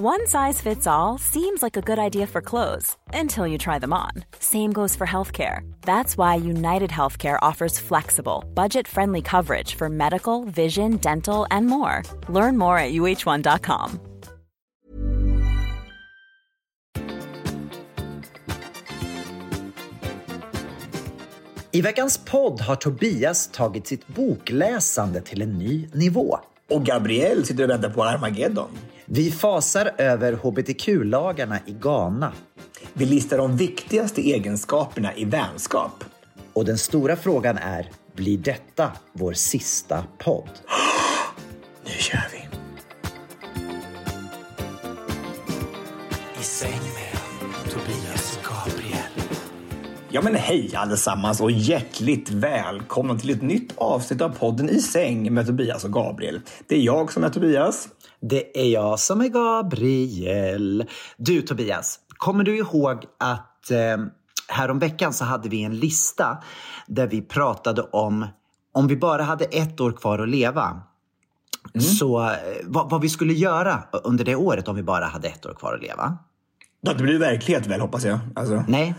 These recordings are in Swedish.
One size fits all seems like a good idea for clothes until you try them on. Same goes for healthcare. That's why United Healthcare offers flexible, budget-friendly coverage for medical, vision, dental, and more. Learn more at uh1.com. I veckans podd har Tobias tagit sitt bokläsande till en ny nivå. Och Gabriel sitter och väntar på Armageddon. Vi fasar över hbtq-lagarna i Ghana. Vi listar de viktigaste egenskaperna i vänskap. Och den stora frågan är, blir detta vår sista podd? Nu kör vi! I säng med Tobias Gabriel. Ja men hej allesammans och hjärtligt välkomna till ett nytt avsnitt av podden I säng med Tobias och Gabriel. Det är jag som är Tobias. Det är jag som är Gabriel. Du Tobias, kommer du ihåg att eh, häromveckan så hade vi en lista där vi pratade om om vi bara hade ett år kvar att leva. Så eh, vad, vad vi skulle göra under det året om vi bara hade ett år kvar att leva. Det blir verklighet väl hoppas jag. Alltså. Nej,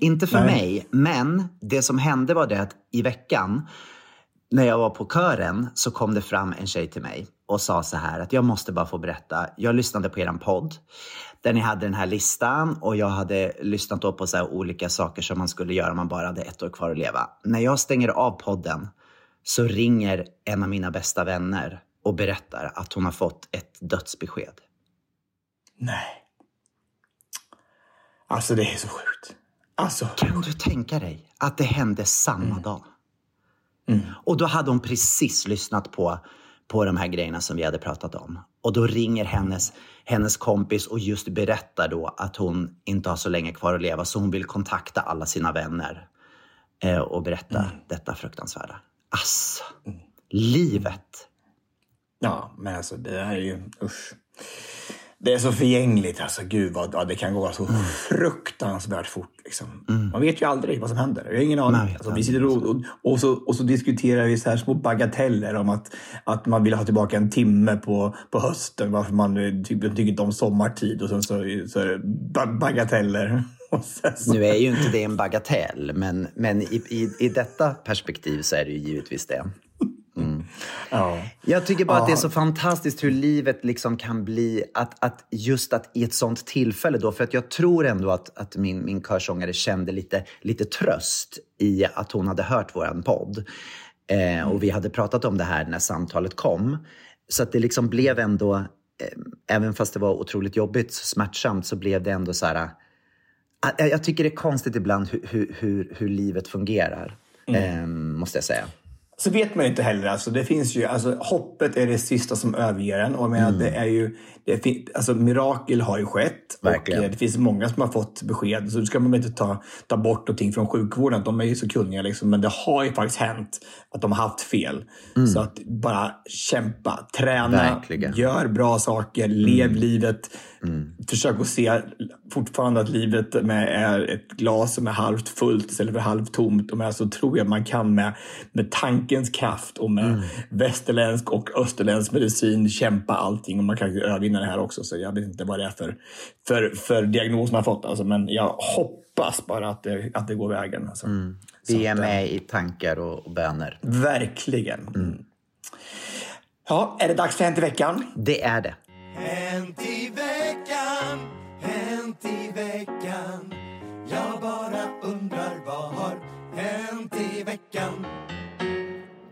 inte för Nej. mig. Men det som hände var det att i veckan när jag var på kören så kom det fram en tjej till mig och sa så här att jag måste bara få berätta. Jag lyssnade på eran podd där ni hade den här listan och jag hade lyssnat på så olika saker som man skulle göra om man bara hade ett år kvar att leva. När jag stänger av podden så ringer en av mina bästa vänner och berättar att hon har fått ett dödsbesked. Nej. Alltså det är så sjukt. Alltså. Kan du tänka dig att det hände samma dag? Och då hade hon precis lyssnat på, på de här grejerna som vi hade pratat om. Och då ringer hennes, hennes kompis och just berättar då att hon inte har så länge kvar att leva. Så hon vill kontakta alla sina vänner eh, och berätta detta fruktansvärda. Alltså, livet. Ja, men alltså det där är ju usch. Det är så förgängligt. Alltså gud vad ja, det kan gå så fruktansvärt fort. Liksom. Man vet ju aldrig vad som händer. Jag har ingen aning. vet Alltså, vi sitter och, och, och, så, och så diskuterar vi så här små bagateller om att, att man vill ha tillbaka en timme på, på hösten. Varför man eh, typ, tycker inte om sommartid. Och så, så, så är det ba- bagateller. Sen så, Nu är ju inte det en bagatell, men, men i, i, i detta perspektiv så är det ju givetvis det. Ja. Jag tycker bara att det är så fantastiskt hur livet liksom kan bli, att, att just att i ett sånt tillfälle då, för att jag tror ändå att, att min, min körsångare kände lite, lite tröst i att hon hade hört våran podd. Eh, och vi hade pratat om det här när samtalet kom. Så att det liksom blev ändå, eh, även fast det var otroligt jobbigt, smärtsamt, så blev det ändå så här, eh, jag, tycker det är konstigt ibland hur, hur, hur, hur livet fungerar, eh, måste jag säga. Så vet man ju inte heller. Alltså, det finns ju, alltså, hoppet är det sista som överger en. Och jag menar, det är ju, det alltså, mirakel har ju skett. Verkligen. Och eh, det finns många som har fått besked. Så ska man inte ta, ta bort någonting från sjukvården. De är ju så kunniga. Liksom, men det har ju faktiskt hänt att de har haft fel. Så att bara kämpa, träna, Verkligen. gör bra saker, lev livet. Försök att se fortfarande att livet med är ett glas som är halvt fullt istället för halvt tomt. Och med så tror jag man kan med, med tankens kraft och med västerländsk och österländsk medicin kämpa allting. Och man kan övervinna det här också. Så jag vet inte vad det är för, för, för diagnos man har fått. Alltså, men jag hoppas bara att det, att det går vägen. Alltså. Vi är eh, med i tankar och, och böner. Verkligen. Mm. Ja, är det dags för Hänt i veckan? Det är det. Hänt i veckan, hänt i veckan. Jag bara undrar vad har hänt i veckan?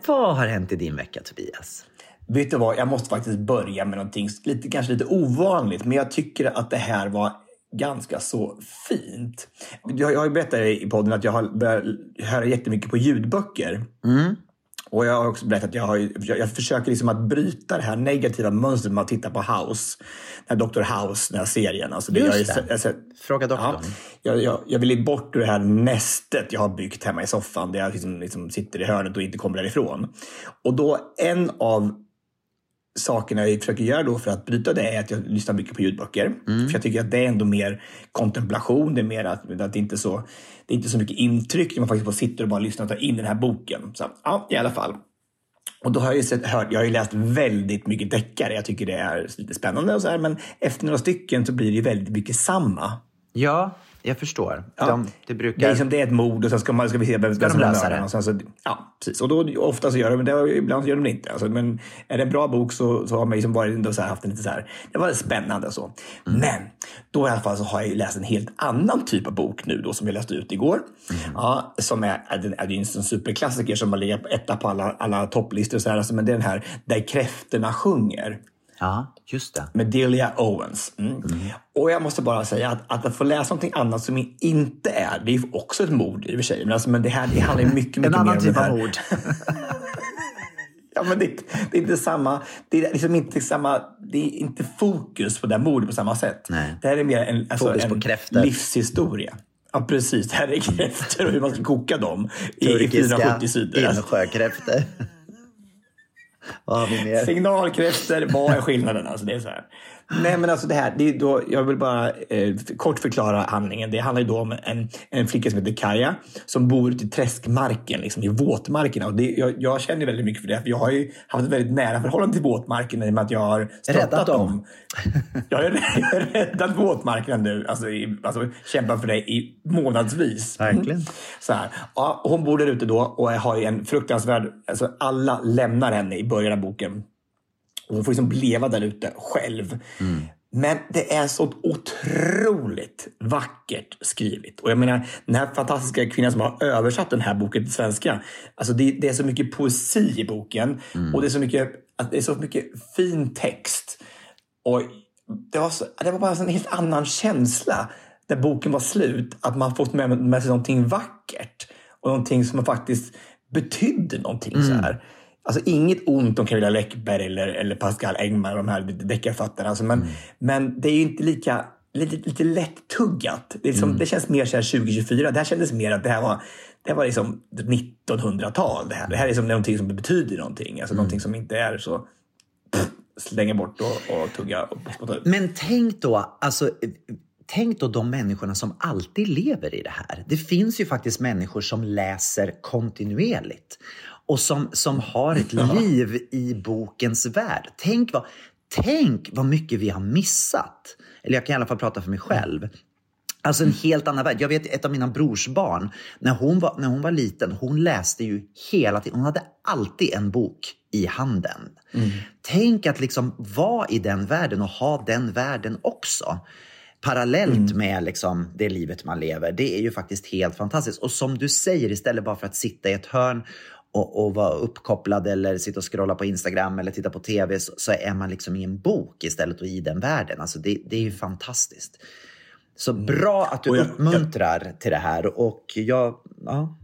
Vad har hänt i din vecka, Tobias? Vet du vad, jag måste faktiskt börja med någonting lite, kanske lite ovanligt, men jag tycker att det här var ganska så fint. Jag jag har ju berättat i podden att jag har börjat höra jättemycket på ljudböcker. Och jag har också berättat att jag, har, jag, jag försöker liksom att bryta det här negativa mönstret med att titta på House. Den här Dr. House, den här serien. Alltså det, Just jag, det. jag, Fråga doktorn. Ja, jag, jag, jag vill bort ur det här nästet jag har byggt hemma i soffan där jag liksom, liksom sitter i hörnet och inte kommer därifrån. Och då en av sakerna jag försöker göra då för att bryta det är att jag lyssnar mycket på ljudböcker. För jag tycker att det är ändå mer kontemplation. Det är mer att, att det inte är så, det är inte så mycket intryck när man faktiskt bara sitter och bara lyssnar och tar in den här boken. Så ja, i alla fall. Och då har jag ju sett, hört, jag har läst väldigt mycket deckare. Jag tycker det är lite spännande och så här, men efter några stycken så blir det väldigt mycket samma. Ja, jag förstår. Ja. De, det brukar... Det är, liksom, det är ett mord och sen ska, man, ska vi se vem som de mördaren. det? Och så, ja, precis. Och då, ofta så gör de det, och ibland gör de det inte. Alltså, men är det en bra bok så, så har man liksom varit ändå så här, haft en lite så här, det var spännande och så. Mm. Men då i alla fall så har jag läst en helt annan typ av bok nu då som jag läste ut igår. Mm. Ja, som är, är, den- är en superklassiker som har legat etta på alla, alla topplistor. Så här, alltså, men det är den här Där kräftorna sjunger Ja, just det. med Delia Owens. Mm. Och jag måste bara säga att, att, att få läsa någonting annat som inte är, det är också ett mord i och för sig, men, alltså, men det här det handlar ju mycket, mycket En annan mer om typ det här. av mord. Ja, men det, det är inte samma, det är liksom inte samma, det är inte fokus på det här mordet på samma sätt. Nej. Det här är mer en, alltså, Fokus en livshistoria. Ja, precis. Det här är kräftor och hur man ska koka dem i, i Turkiska 470 sidor. Alltså, insjökräftor. Vad har vi mer? Signalkräftor, vad är skillnaden? Alltså det är så här. Nej men alltså det här, det är då, jag vill bara eh, kort förklara handlingen. Det handlar ju då om en, en flicka som heter Kaja som bor ute i träskmarken, liksom i våtmarkerna. Och det, jag, jag känner väldigt mycket för det, för jag har ju haft ett väldigt nära förhållande till våtmarkerna i och med att jag har Räddat dem. dem. Jag har, jag har räddat våtmarkerna nu, alltså, i, alltså kämpat för det i månadsvis. Verkligen. Så här. Ja, hon bor där ute då och har ju en fruktansvärd... Alltså alla lämnar henne i början av boken. Och hon får liksom leva där ute själv. Men det är så otroligt vackert skrivet. Och jag menar, den här fantastiska kvinnan som har översatt den här boken till svenska. Alltså det, det är så mycket poesi i boken. Och det är så mycket, det är så mycket fin text. Och det var, så, det var bara en helt annan känsla när boken var slut. Att man fått med, med sig någonting vackert. Och någonting som faktiskt betydde någonting. Så här. Alltså inget ont om Camilla Läckberg eller, eller Pascal Engman, de här deckarförfattarna. Alltså, men, men det är ju inte lika lite, lite lätt-tuggat. Det, liksom, det känns mer så här 2024. Det här kändes mer att det här var, det här var liksom 1900-tal. Det här, det här är liksom någonting som betyder någonting. Alltså någonting som inte är så pff, slänga bort och, och tugga och spotta ut. Men tänk då, alltså, tänk då de människorna som alltid lever i det här. Det finns ju faktiskt människor som läser kontinuerligt och som, som har ett liv i bokens värld. Tänk vad, tänk vad mycket vi har missat. Eller jag kan i alla fall prata för mig själv. Alltså en helt annan värld. Jag vet ett av mina brorsbarn, när hon var, när hon var liten, hon läste ju hela tiden. Hon hade alltid en bok i handen. Tänk att liksom vara i den världen och ha den världen också. Parallellt med liksom det livet man lever. Det är ju faktiskt helt fantastiskt. Och som du säger, istället bara för att sitta i ett hörn och, och vara uppkopplad eller sitta och scrolla på Instagram eller titta på TV så, så är man liksom i en bok istället och i den världen. Alltså det, det är ju fantastiskt. Så bra att du Och jag- uppmuntrar till det här och jag, ja,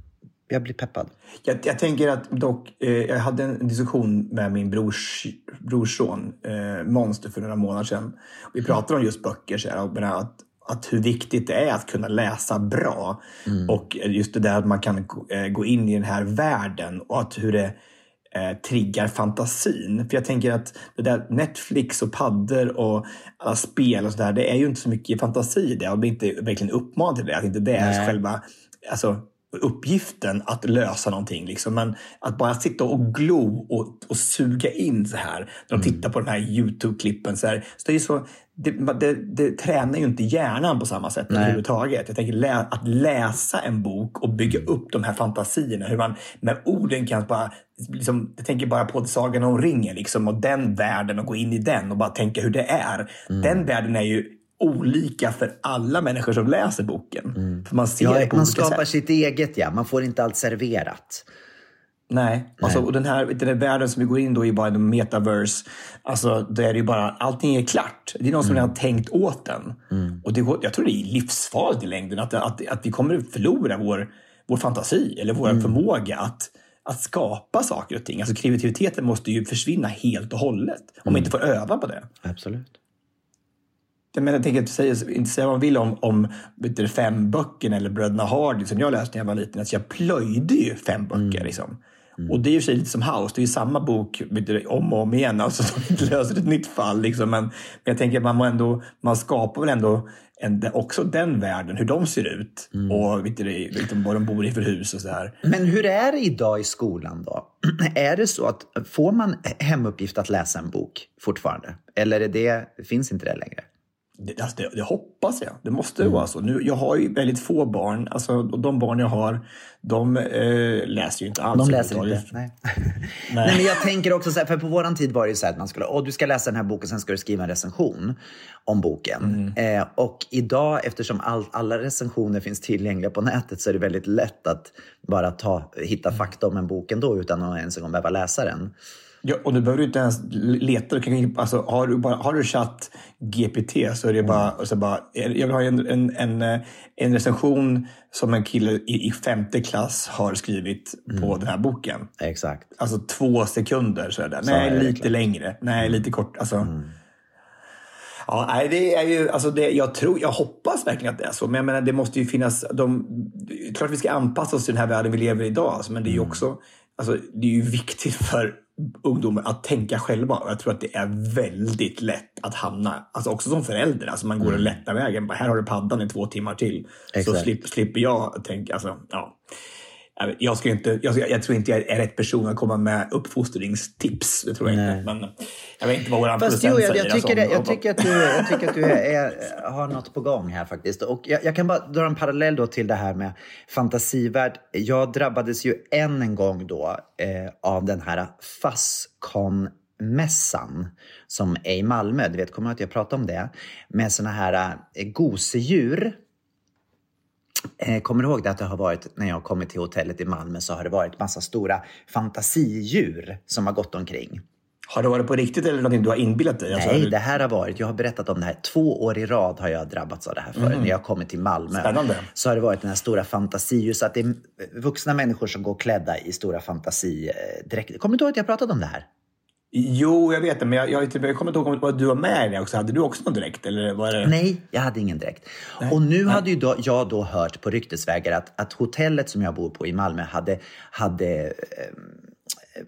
jag blir peppad. Jag, jag tänker att dock, eh, jag hade en diskussion med min brors, brorson eh, Monster för några månader sedan. Vi pratade om just böcker så här, och att, att hur viktigt det är att kunna läsa bra. Och just det där att man kan gå- eh, in i den här världen och att hur det eh, triggar fantasin. För jag tänker att det där Netflix och paddor och alla spel och sådär, det är ju inte så mycket fantasi i det. Det är inte verkligen uppmanat till det. Att inte det är Nej. själva alltså, uppgiften att lösa någonting. Liksom. Men att bara sitta och glo och, och suga in så här. När de tittar på de här YouTube-klippen. Så, här. så det, är så, det, det, det tränar ju inte hjärnan på samma sätt Nej. överhuvudtaget. Jag tänker lä, att läsa en bok och bygga upp de här fantasierna. Hur man med orden kan bara... Liksom, jag tänker bara på Sagan om ringen liksom, och den världen och gå in i den och bara tänka hur det är. Den världen är ju olika för alla människor som läser boken. För man ser det Ja, på man olika skapar sätt. sitt eget, ja. Man får inte allt serverat. Nej, alltså, och den här, den här världen som vi går in då i bara en metaverse. Alltså, där är det ju bara, allting är klart. Det är någon som redan har tänkt åt den. Och det, jag tror det är livsfarligt i längden att, att, att vi kommer att förlora vår, vår fantasi eller vår förmåga att, att skapa saker och ting. Alltså kreativiteten måste ju försvinna helt och hållet om man inte får öva på det. Absolut. Jag, menar, jag tänker inte säga, inte säga vad man vill om, om du, fem böckerna eller Bröderna Hardy som jag läste när jag var liten. Alltså jag plöjde ju fem böcker. Liksom. Och det är ju sig lite som House, det är ju samma bok du, om och om igen. Alltså, de löser ett nytt fall. Liksom. Men, men jag tänker att man, må ändå, man skapar väl ändå en, också den världen, hur de ser ut och vet du, du, vad de bor i för hus och så här. Men hur är det idag i skolan då? Är det så att får man hemuppgift att läsa en bok fortfarande? Eller är det, finns inte det längre? Det, alltså det, det hoppas jag. Det måste vara så. Nu, jag har ju väldigt få barn. Alltså, de barn jag har, de eh, läser ju inte alls. De läser inte? överhuvudtaget. Nej. Nej. men jag tänker också så här, för på våran tid var det ju så här att man skulle, åh, du ska läsa den här boken, sen ska du skriva en recension om boken. Eh, och idag, eftersom all, alla recensioner finns tillgängliga på nätet, så är det väldigt lätt att bara ta, hitta fakta om en bok ändå, utan att ens en gång behöva läsa den. Ja, och du behöver ju inte ens leta. Du kan, alltså, har, du bara, har du chatt GPT så är det bara, och så bara jag vill ha en, en, en, en recension som en kille i, i femte klass har skrivit på den här boken. Exakt. Alltså två sekunder så är det. är Nej, det lite klart. längre. Nej, lite kort. Alltså. Ja, nej, det är ju, alltså det, jag, tror, jag hoppas verkligen att det är så. Men jag menar, det måste ju finnas... De, är klart vi ska anpassa oss till den här världen vi lever i idag. Alltså, men det är ju också alltså, det är ju viktigt för ungdomar att tänka själva. Och jag tror att det är väldigt lätt att hamna, alltså också som förälder, alltså man går den lätta vägen. Bara, här har du paddan i två timmar till. Så Exakt. slipper, slipper jag tänka, alltså, ja. Jag ska inte, jag, jag tror inte jag är rätt person att komma med uppfostringstips. Det tror jag Nej. inte. Men jag vet inte vad vår Fast jo, jag, jag, tycker, alltså, det, jag, tycker att du, jag tycker att du är, har något på gång här faktiskt. Och jag, jag kan bara dra en parallell då till det här med fantasivärld. Jag drabbades ju än en gång då eh, av den här Fascon-mässan som är i Malmö. Du vet, kommer att jag pratade om det? Med såna här eh, gosedjur. Eh, Kommer du ihåg det att det har varit, när jag har kommit till hotellet i Malmö så har det varit massa stora fantasidjur som har gått omkring. Har det varit på riktigt eller någonting du har inbillat dig? Alltså, Nej, det här har varit, jag har berättat om det här, två år i rad har jag drabbats av det här förr. När jag har kommit till Malmö Spännande. så har det varit den här stora fantasidjur, så att det är vuxna människor som går klädda i stora fantasidräkter. Kommer du ihåg att jag pratade om det här? Jo, jag vet det. Men jag, jag, jag kommer inte ihåg vad du var med i det också. Hade du också någon direkt? Eller var det... Nej, jag hade ingen dräkt. Och nu hade ju då, jag då hört på ryktesvägar att, att hotellet som jag bor på i Malmö hade, hade eh,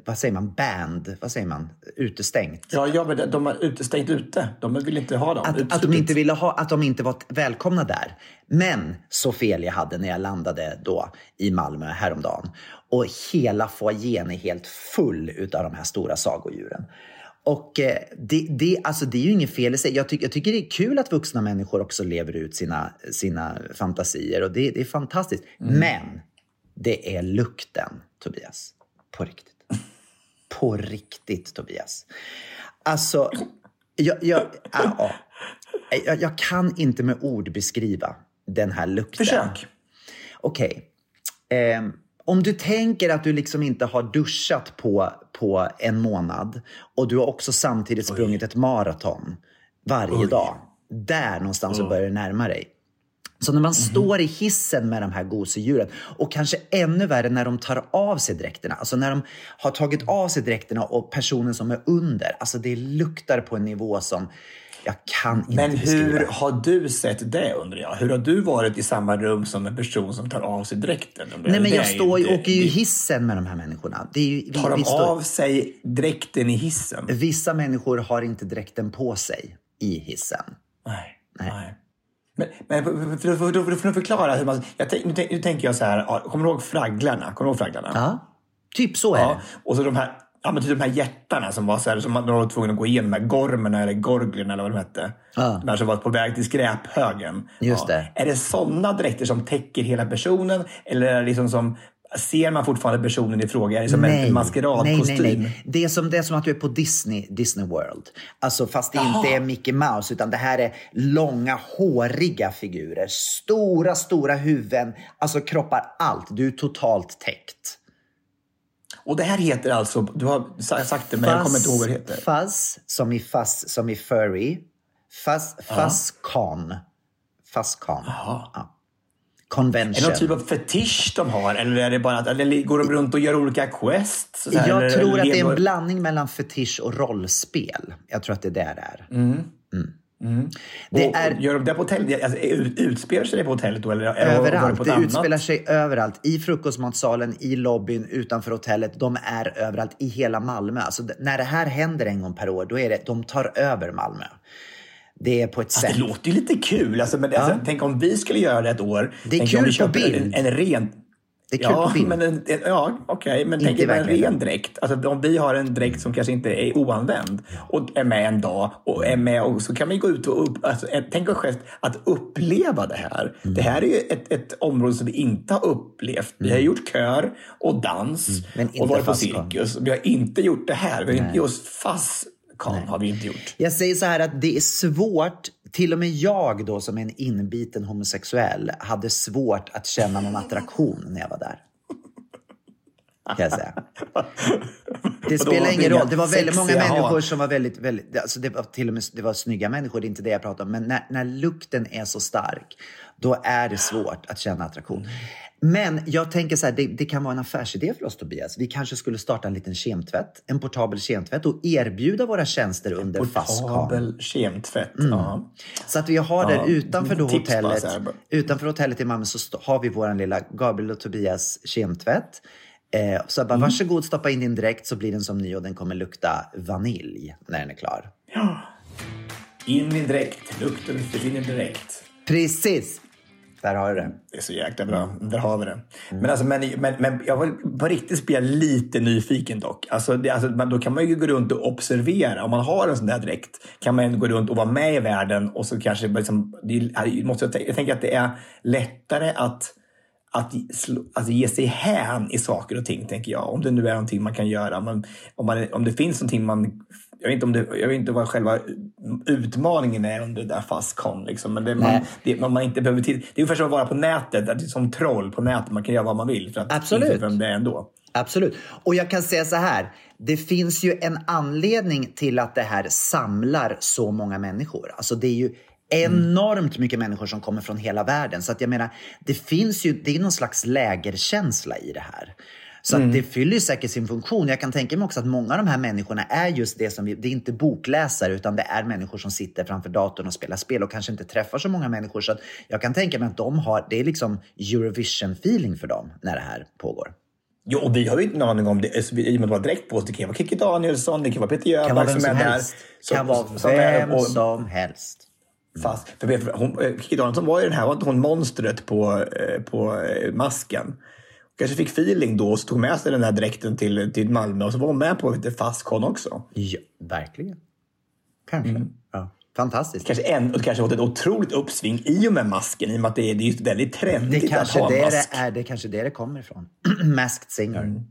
vad säger man, band, vad säger man, utestängt. Ja, ja, men de har utestängt ute. De vill inte ha dem. Att, att de inte ville ha, att de inte var välkomna där. Men så fel jag hade när jag landade då i Malmö häromdagen. Och hela foajén är helt full utav de här stora sagodjuren. Och eh, det, det, alltså det är ju inget fel i sig. Jag, tyck, jag tycker det är kul att vuxna människor också lever ut sina, sina fantasier och det, det är fantastiskt. Men det är lukten, Tobias. På riktigt. På riktigt, Tobias. Alltså, jag, jag, ja, jag, jag kan inte med ord beskriva den här lukten. Försök. Okej. Ehm, om du tänker att du liksom inte har duschat på, på en månad och du har också samtidigt sprungit ett maraton varje dag. Där någonstans så börjar det närma dig. Så när man står i hissen med de här gosedjuren och kanske ännu värre när de tar av sig dräkterna. Alltså när de har tagit av sig dräkterna och personen som är under. Alltså det luktar på en nivå som jag kan inte Men beskriva. hur har du sett det undrar jag? Hur har du varit i samma rum som en person som tar av sig dräkten? Nej men jag står ju, åker ju i hissen med de här människorna. Det är ju, vi, Tar de vi står, av sig dräkten i hissen? Vissa människor har inte dräkten på sig i hissen. Nej. Nej. Men, men för, för, för, för, att förklara hur man... Jag nu, nu tänker jag så här, kommer du ihåg fragglarna? Kommer du ihåg fragglarna? Ja, typ så är Ja, det. och så de här, ja, men typ de här hjärtarna som var så här, som man var tvungen att gå igenom, de här gormerna eller gorglerna eller vad de hette. Ja. De här som var på väg till skräphögen. Just det. Är det sådana dräkter som täcker hela personen? Eller är det liksom som, ser man fortfarande personen i fråga? Är det som en maskeradkostym? Nej, nej, nej. Det är, som, det är som att du är på Disney, Disney World. Alltså fast det inte är Mickey Mouse utan det här är långa håriga figurer. Stora, stora huvuden. Alltså kroppar, allt. Du är totalt täckt. Och det här heter alltså, du har sa- sagt det men jag kommer inte ihåg vad det heter. Fuzz, som i fuzz, som i furry. Fuzz, fuzzcon. Fuzzcon. Ja. convention. Är det någon typ av fetisch de har? Eller, är det bara att, eller går de runt och gör olika quests? Jag eller, tror att det är en blandning mellan fetisch och rollspel. Jag tror att det är det det är. Mm. Det och, är Gör de det på hotellet? Alltså, ut- utspelar sig det på hotellet då? Eller, överallt. på Det annat? utspelar sig överallt. I frukostmatsalen, i lobbyn, utanför hotellet. De är överallt i hela Malmö. Alltså, när det här händer en gång per år, då är det, de tar över Malmö. Det är på ett Alltså, sätt. det låter ju lite kul. Alltså, men, alltså, tänk om vi skulle göra det ett år. Det är tänk kul på bild. En, en ren... Det är kul ja, på bild. Men en, ja, okej. Men Inte tänk er en ren dräkt. Alltså, om vi har en dräkt som kanske inte är oanvänd och är med en dag och är med och så kan vi gå ut och upp, alltså, tänk oss själv att uppleva det här. Mm. Det här är ju ett, ett område som vi inte har upplevt. Vi har gjort kör och dans Mm. Men och varit på cirkus. Vi har inte gjort det här. Vi har inte just Fastcon har vi inte gjort. Jag säger så här att det är svårt, till och med jag då som är en inbiten homosexuell hade svårt att känna någon attraktion när jag var där. Kan jag säga. Det spelar ingen roll. Det var väldigt många människor som var väldigt, väldigt alltså det var till och med det var snygga människor, det är inte det jag pratar om. Men när, när lukten är så stark, då är det svårt att känna attraktion. Men jag tänker så här, det, det kan vara en affärsidé för oss Tobias. Vi kanske skulle starta en liten kemtvätt, en portabel kemtvätt och erbjuda våra tjänster under Fastcon. Portabel kemtvätt. Ja. Så att vi har Ja, utanför då tips hotellet, utanför hotellet i Malmö så har vi vår lilla Gabriel och Tobias kemtvätt. Eh, så Mm. bara, varsågod stoppa in din dräkt så blir den som ny och den kommer lukta vanilj när den är klar. In i dräkt. Lukten försvinner direkt. Precis! Där har du det. Det är så jäkla bra. Där har vi det. Men, alltså, men, men, men jag var på riktigt blir jag lite nyfiken dock. Alltså, det, alltså, man, då kan man ju gå runt och observera. Om man har en sån där dräkt kan man gå runt och vara med i världen och så kanske liksom, det måste jag, jag tänker att det är lättare att att, alltså ge sig hän i saker och ting, tänker jag. Om det nu är någonting man kan göra. Men om, man, om det finns någonting man... Jag vet inte, om det, jag vet inte vad själva utmaningen är under det där Fastcon. Liksom. Men det, man, det, man, man inte behöver tid. Det är ungefär som att vara på nätet, att det är som troll på nätet. Man kan göra vad man vill för att Absolut. inse vem det är ändå. Absolut. Och jag kan säga så här. Det finns ju en anledning till att det här samlar så många människor. Alltså det är ju enormt mycket människor som kommer från hela världen. Så att jag menar, det finns ju, det är någon slags lägerkänsla i det här. Så att det fyller säkert sin funktion. Jag kan tänka mig också att många av de här människorna är just det som vi, det är inte bokläsare utan det är människor som sitter framför datorn och spelar spel och kanske inte träffar så många människor. Så att jag kan tänka mig att de har, det är liksom Eurovision-feeling för dem när det här pågår. Jo, och vi har ju inte någon aning om det. Alltså, I och med att direkt på oss. Det kan vara Kikki Danielsson, det kan vara Peter Jöback som som är där. Som- kan vara som vem och- som helst. Fast, för hon, eh, Kikki Danielsson var ju den här, var inte hon monstret på, eh, på eh, masken? Kanske fick feeling då och så tog med sig den här dräkten till, till Malmö och så var hon med på lite Fastcon också. Ja, verkligen. Kanske. Ja. Fantastiskt. Kanske, en, och kanske fått ett otroligt uppsving i och med masken i och med att det är, det är just väldigt Det trendigt att kanske ha en det mask. det är. Det är kanske det det kommer ifrån. Masked Singer.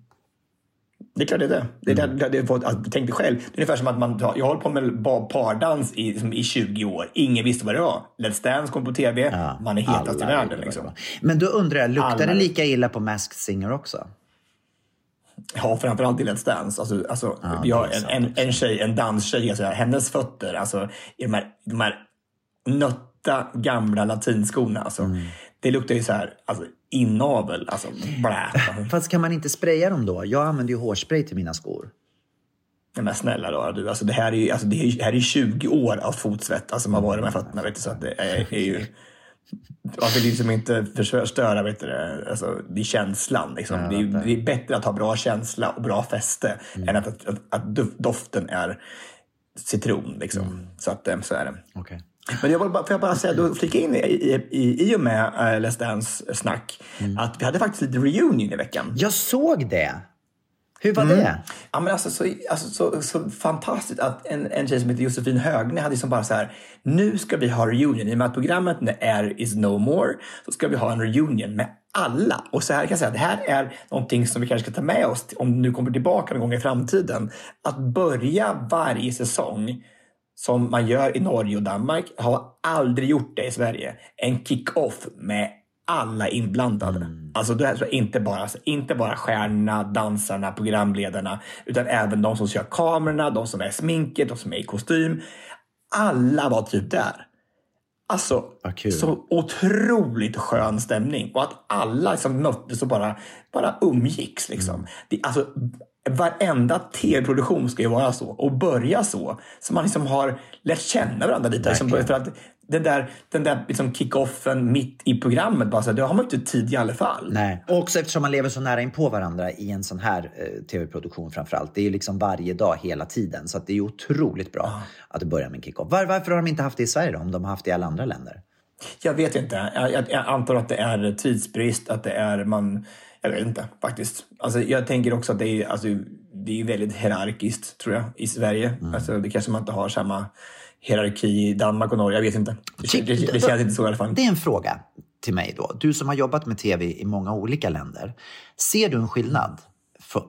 Det är klart det är det. det, är det, det är, för- alltså, tänk dig själv, det är ungefär som att man, tar- jag hållit på med pardans i, som i 20 år. Ingen visste vad det var. Let's Dance kom på TV, man är hetast i världen. det Liksom. Men då undrar jag, luktar Alla det lika illa på Masked Singer också? Ja, framförallt i Let's Dance. Alltså, alltså, det är en, en, en tjej, en danstjej, alltså, hennes fötter, alltså, i de här, de här nötta gamla latinskorna. Alltså, Mm. Det luktar ju så här, alltså, inavel. Alltså, blä. Fast kan man inte spraya dem då? Jag använder ju hårspray till mina skor. Nej, Men snälla då, du, alltså, det, här är alltså, det, är, ju- det här är 20 år av fotsvett alltså, som har varit med fötterna. Vet du, så att det är, är ju... Varför liksom inte förstöra vet du, alltså, det känslan. Liksom. det, är, det är bättre att ha bra känsla och bra fäste än att, att, att, att dof- doften är citron. Liksom. Så att eh, så är det. Okay. Men jag vill bara, får jag bara säga, då flika in i, i, i, och med uh, Let's Dance-snack att vi hade faktiskt lite reunion i veckan. Jag såg det. Hur Mm. var det? Ja, men alltså, så, alltså, så, så fantastiskt att en, en tjej som heter Josefin Högne hade som bara så här, nu ska vi ha reunion. I och med att programmet är is no more så ska vi ha en reunion med alla. Och så här kan jag säga, det här är någonting som vi kanske ska ta med oss om det nu kommer tillbaka någon gång i framtiden. Att börja varje säsong som man gör i Norge och Danmark, har aldrig gjort det i Sverige. En kick-off med alla inblandade. Alltså det här, inte, bara, inte bara stjärnorna, dansarna, programledarna, utan även de som kör kamerorna, de som är sminket, de som är i kostym. Alla var typ där. Alltså, kul. så otroligt skön stämning. Och att alla liksom möttes och bara, bara umgicks. Liksom. Mm. Det, alltså, varenda tv-produktion ska ju vara så och börja så. Så man liksom har lärt känna varandra lite. Liksom, för att den där, den där liksom kick-offen mitt i programmet, bara så, här, det har man inte tid i alla fall. Nej. Och också eftersom man lever så nära in på varandra i en sån här eh, tv-produktion framförallt. Det är ju liksom varje dag hela tiden. Så det är ju otroligt bra att det börjar med en kick-off. Var, varför har de inte haft det i Sverige då? Om de har haft det i alla andra länder? Jag vet inte. Jag, jag, jag antar att det är tidsbrist, att det är man... Jag vet inte faktiskt. Alltså, jag tänker också att det är, alltså, det är väldigt hierarkiskt tror jag i Sverige. Alltså, det kanske man inte har samma hierarki i Danmark och Norge. Jag vet inte. Det, Typ- det, det känns inte så i alla fall. Det är en fråga till mig då. Du som har jobbat med tv i många olika länder. Ser du en skillnad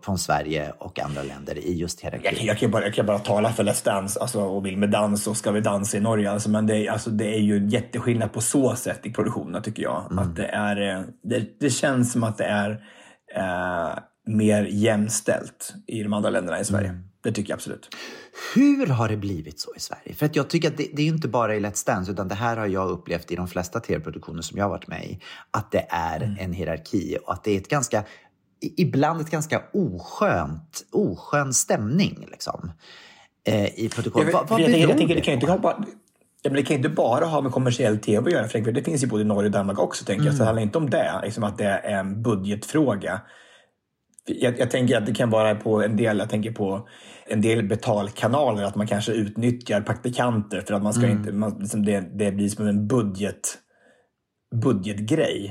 från Sverige och andra länder i just Jag, hierarki? kan- jag, kan bara, jag kan bara tala för Let's Dance alltså, och vill med dans och ska vi dansa i Norge. Alltså, men det, är- alltså, det är ju en jätteskillnad på så sätt i produktionen tycker jag. Att det, är, eh, det, det känns som att det är eh, mer jämställt i de andra länderna i Sverige. Det tycker jag absolut. Hur har det blivit så i Sverige? För att jag tycker att det, det är inte bara i Let's Dance, utan det här har jag upplevt i de flesta tv-produktioner som jag har varit med i. Att det är en hierarki och att det är ett ganska, ibland ett ganska oskönt, oskön stämning liksom. Eh, I. Jag, Vad, vad beror jag tänker, det kan inte bara, ja, men det kan inte bara ha med kommersiell tv att göra. För det finns ju både i Norge och Danmark också. Tänker jag. Så det handlar inte om det. Liksom att det är en budgetfråga. Jag, jag tänker att det kan vara på en del, jag tänker på en del betalkanaler, att man kanske utnyttjar praktikanter för att man ska inte, man, liksom det, det blir som en budget, budgetgrej.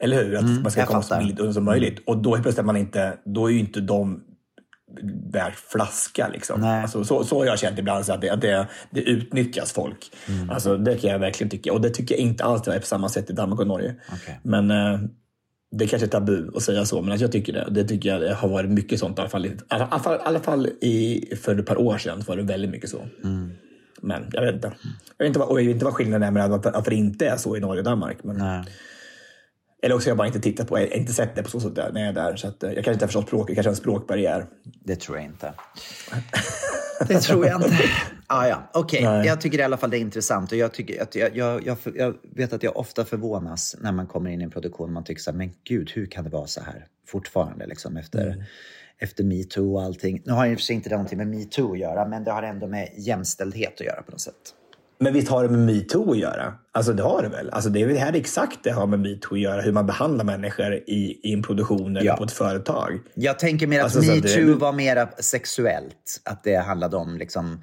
Eller hur? Att man ska komma så fattar. billigt undan som möjligt. Och då helt plötsligt är man inte, då är ju inte de värd flaska. Liksom. Alltså, så, så har jag känt ibland, så att, det, att det, det utnyttjas folk. Mm. Alltså, det kan jag verkligen tycka. Och det tycker jag inte alls det är på samma sätt i Danmark och Norge. Okej. Men eh, det är kanske är tabu att säga så, men att jag tycker det. Det tycker jag det har varit mycket sånt. I alla fall, i alla, fall, alla fall i, för ett par år sedan var det väldigt mycket så. Mm. Men jag vet inte. Jag vet inte vad, och jag vet inte vad skillnaden är med att, att det inte är så i Norge och Danmark. Men, Nej. Eller också har jag bara inte tittat på inte sett det på så sätt där, när jag är där. Så att, eh, jag kanske inte har förstått språket, kanske har en språkbarriär. Det tror jag inte. Det tror jag inte. Ah, ja, okej. Nej. Jag tycker i alla fall det är intressant. Och jag, tycker att jag, jag, jag, jag vet att jag ofta förvånas när man kommer in i en produktion. Man tycker så här, men gud, hur kan det vara så här fortfarande? Liksom, efter, Mm. efter metoo och allting. Nu har ju i och för sig inte det någonting med metoo att göra, men det har ändå med jämställdhet att göra på något sätt. Men visst har det med metoo att göra? Alltså det har det väl? Alltså det är väl det här exakt det har med metoo att göra. Hur man behandlar människor i, i en produktion eller Ja. på ett företag. Jag tänker mer att Alltså, så att det- metoo var mer sexuellt. Att det handlade om liksom...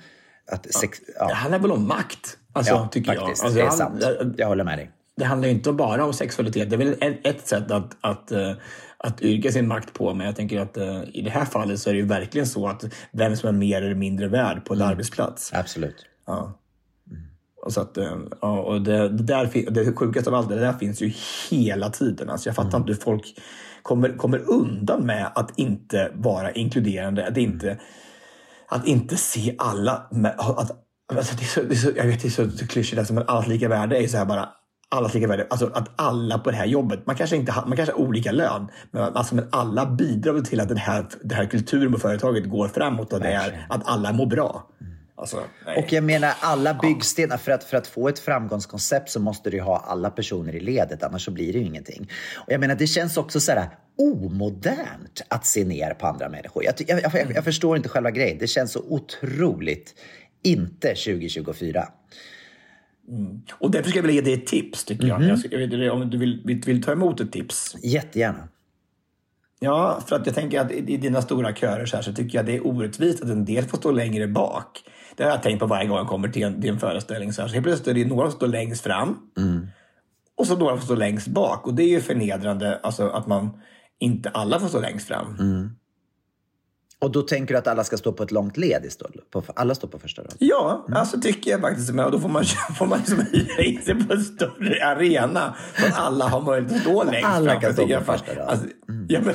Att sex, Det ja, handlar väl om makt, alltså, ja, tycker faktiskt. jag. Alltså, det är sant. Jag håller med dig. det handlar ju inte bara om sexualitet. Det är väl ett, ett sätt att, att, eh, att yrka sin makt på. Men jag tänker att eh, i det här fallet så är det ju verkligen så att vem som är mer eller mindre värd på en Mm. arbetsplats. Absolut. Ja. Och, så att, eh, ja, och det, det, där, det sjukaste av allt, det där finns ju hela tiden. Alltså jag fattar Mm. inte hur folk kommer, kommer undan med att inte vara inkluderande. Att inte, att inte se alla. Med, att, alltså det är så, det är så, jag vet, det är så klyschigt, alltså, men allt lika värde är ju så här bara allas lika värde. Alltså att alla på det här jobbet, man kanske, inte man kanske har olika lön, men, alltså, men alla bidrar till att den här, den här kulturen på företaget går framåt och det är att alla mår bra. Alltså. Och jag menar alla byggstenar, för att, för att få ett framgångskoncept så måste du ha alla personer i ledet, annars så blir det ju ingenting. Och jag menar det känns också så här omodernt att se ner på andra människor. Jag, jag, jag, jag förstår inte själva grejen. Det känns så otroligt inte 2024. Och därför ska jag vilja ge dig ett tips, tycker jag. jag, ska, jag inte om du vill, vill, vill ta emot ett tips. Jättegärna. Ja, för att jag tänker att i, i dina stora körer så, här, så tycker jag det är orättvist att en del får stå längre bak. Det har jag tänkt på varje gång jag kommer till en, till en föreställning. Så, här. så helt plötsligt är det några som står längst fram och så några som står längst bak. Och det är ju förnedrande alltså, att man inte alla får stå längst fram. Och då tänker du att alla ska stå på ett långt led istället? På, alla står på första rad? Ja, alltså tycker jag faktiskt. Men då får man, får man liksom hyra in sig på en större arena. Så att alla har möjlighet att stå längst alla fram. kan Jag stå på första rad. Alltså, ja, men.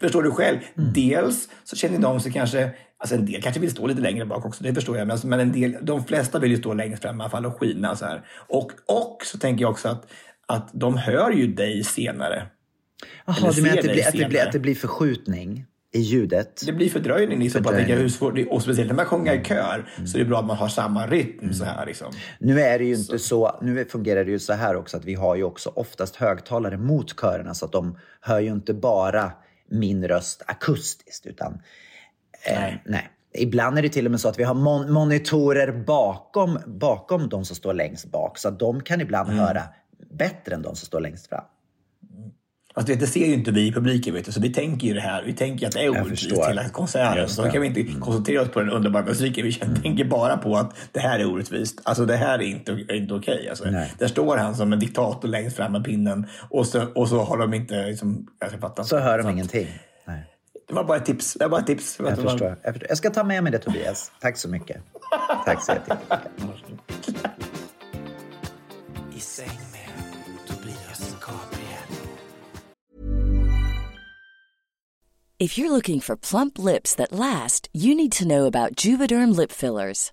Förstår du själv? Dels så känner de sig kanske... Alltså en del kanske vill stå lite längre bak också, det förstår jag. Men, men en del, de flesta vill ju stå längst fram i alla fall och skina. Så här. Och, och så tänker jag också att, att de hör ju dig senare. Jaha, du menar att det, blir, att, det blir, att det blir förskjutning i ljudet. Det blir fördröjning. Liksom, på att hur svårt, och speciellt när man sjunger i kör så är det bra att man har samma rytm. Så här, liksom. Nu är det ju inte så. Nu fungerar det ju så här också att vi har ju också oftast högtalare mot körerna så att de hör ju inte bara min röst akustiskt utan eh, nej. Ibland är det till och med så att vi har mon monitorer bakom, bakom de som står längst bak så att de kan ibland höra bättre än de som står längst fram. Alltså, det ser ju inte vi i publiken, vet du, så vi tänker ju det här. Vi tänker att det är orättvist hela konserten. Så då kan vi inte koncentrera oss på den underbara musiken. Vi känner- tänker bara på att det här är orättvist. Alltså det här är inte, är inte okej. Alltså, Nej. där står han som en diktator längst fram med pinnen och så, och så har de inte... Liksom, jag ska fatta. Så hör de Så ingenting. Det var bara ett tips. Det var bara ett tips. Jag förstår, jag förstår. Jag ska ta med mig det Tobias. Tack så mycket. Tack så jättemycket. I säng med Tobias Gabriel. If you're looking for plump lips that last, you need to know about Juvederm lip fillers.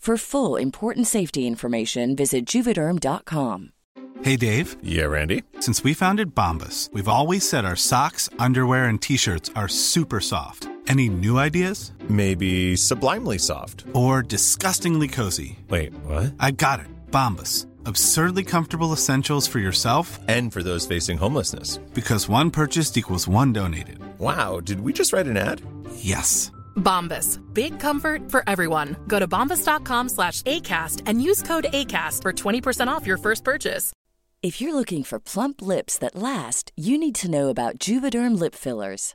For full important safety information, visit juvederm.com. Hey Dave, Yeah, Randy. since we founded Bombus, we've always said our socks, underwear, and t shirts are super soft. Any new ideas? Maybe sublimely soft. Or disgustingly cozy? Wait, what? I got it. Bombus. Absurdly comfortable essentials for yourself And for those facing homelessness. because one purchased equals one donated. Wow, did we just write an ad? Yes. Bombas. Big comfort for everyone. Go to bombas.com slash ACAST and use code ACAST for 20% off your first purchase. If you're looking for plump lips that last, you need to know about Juvederm lip fillers.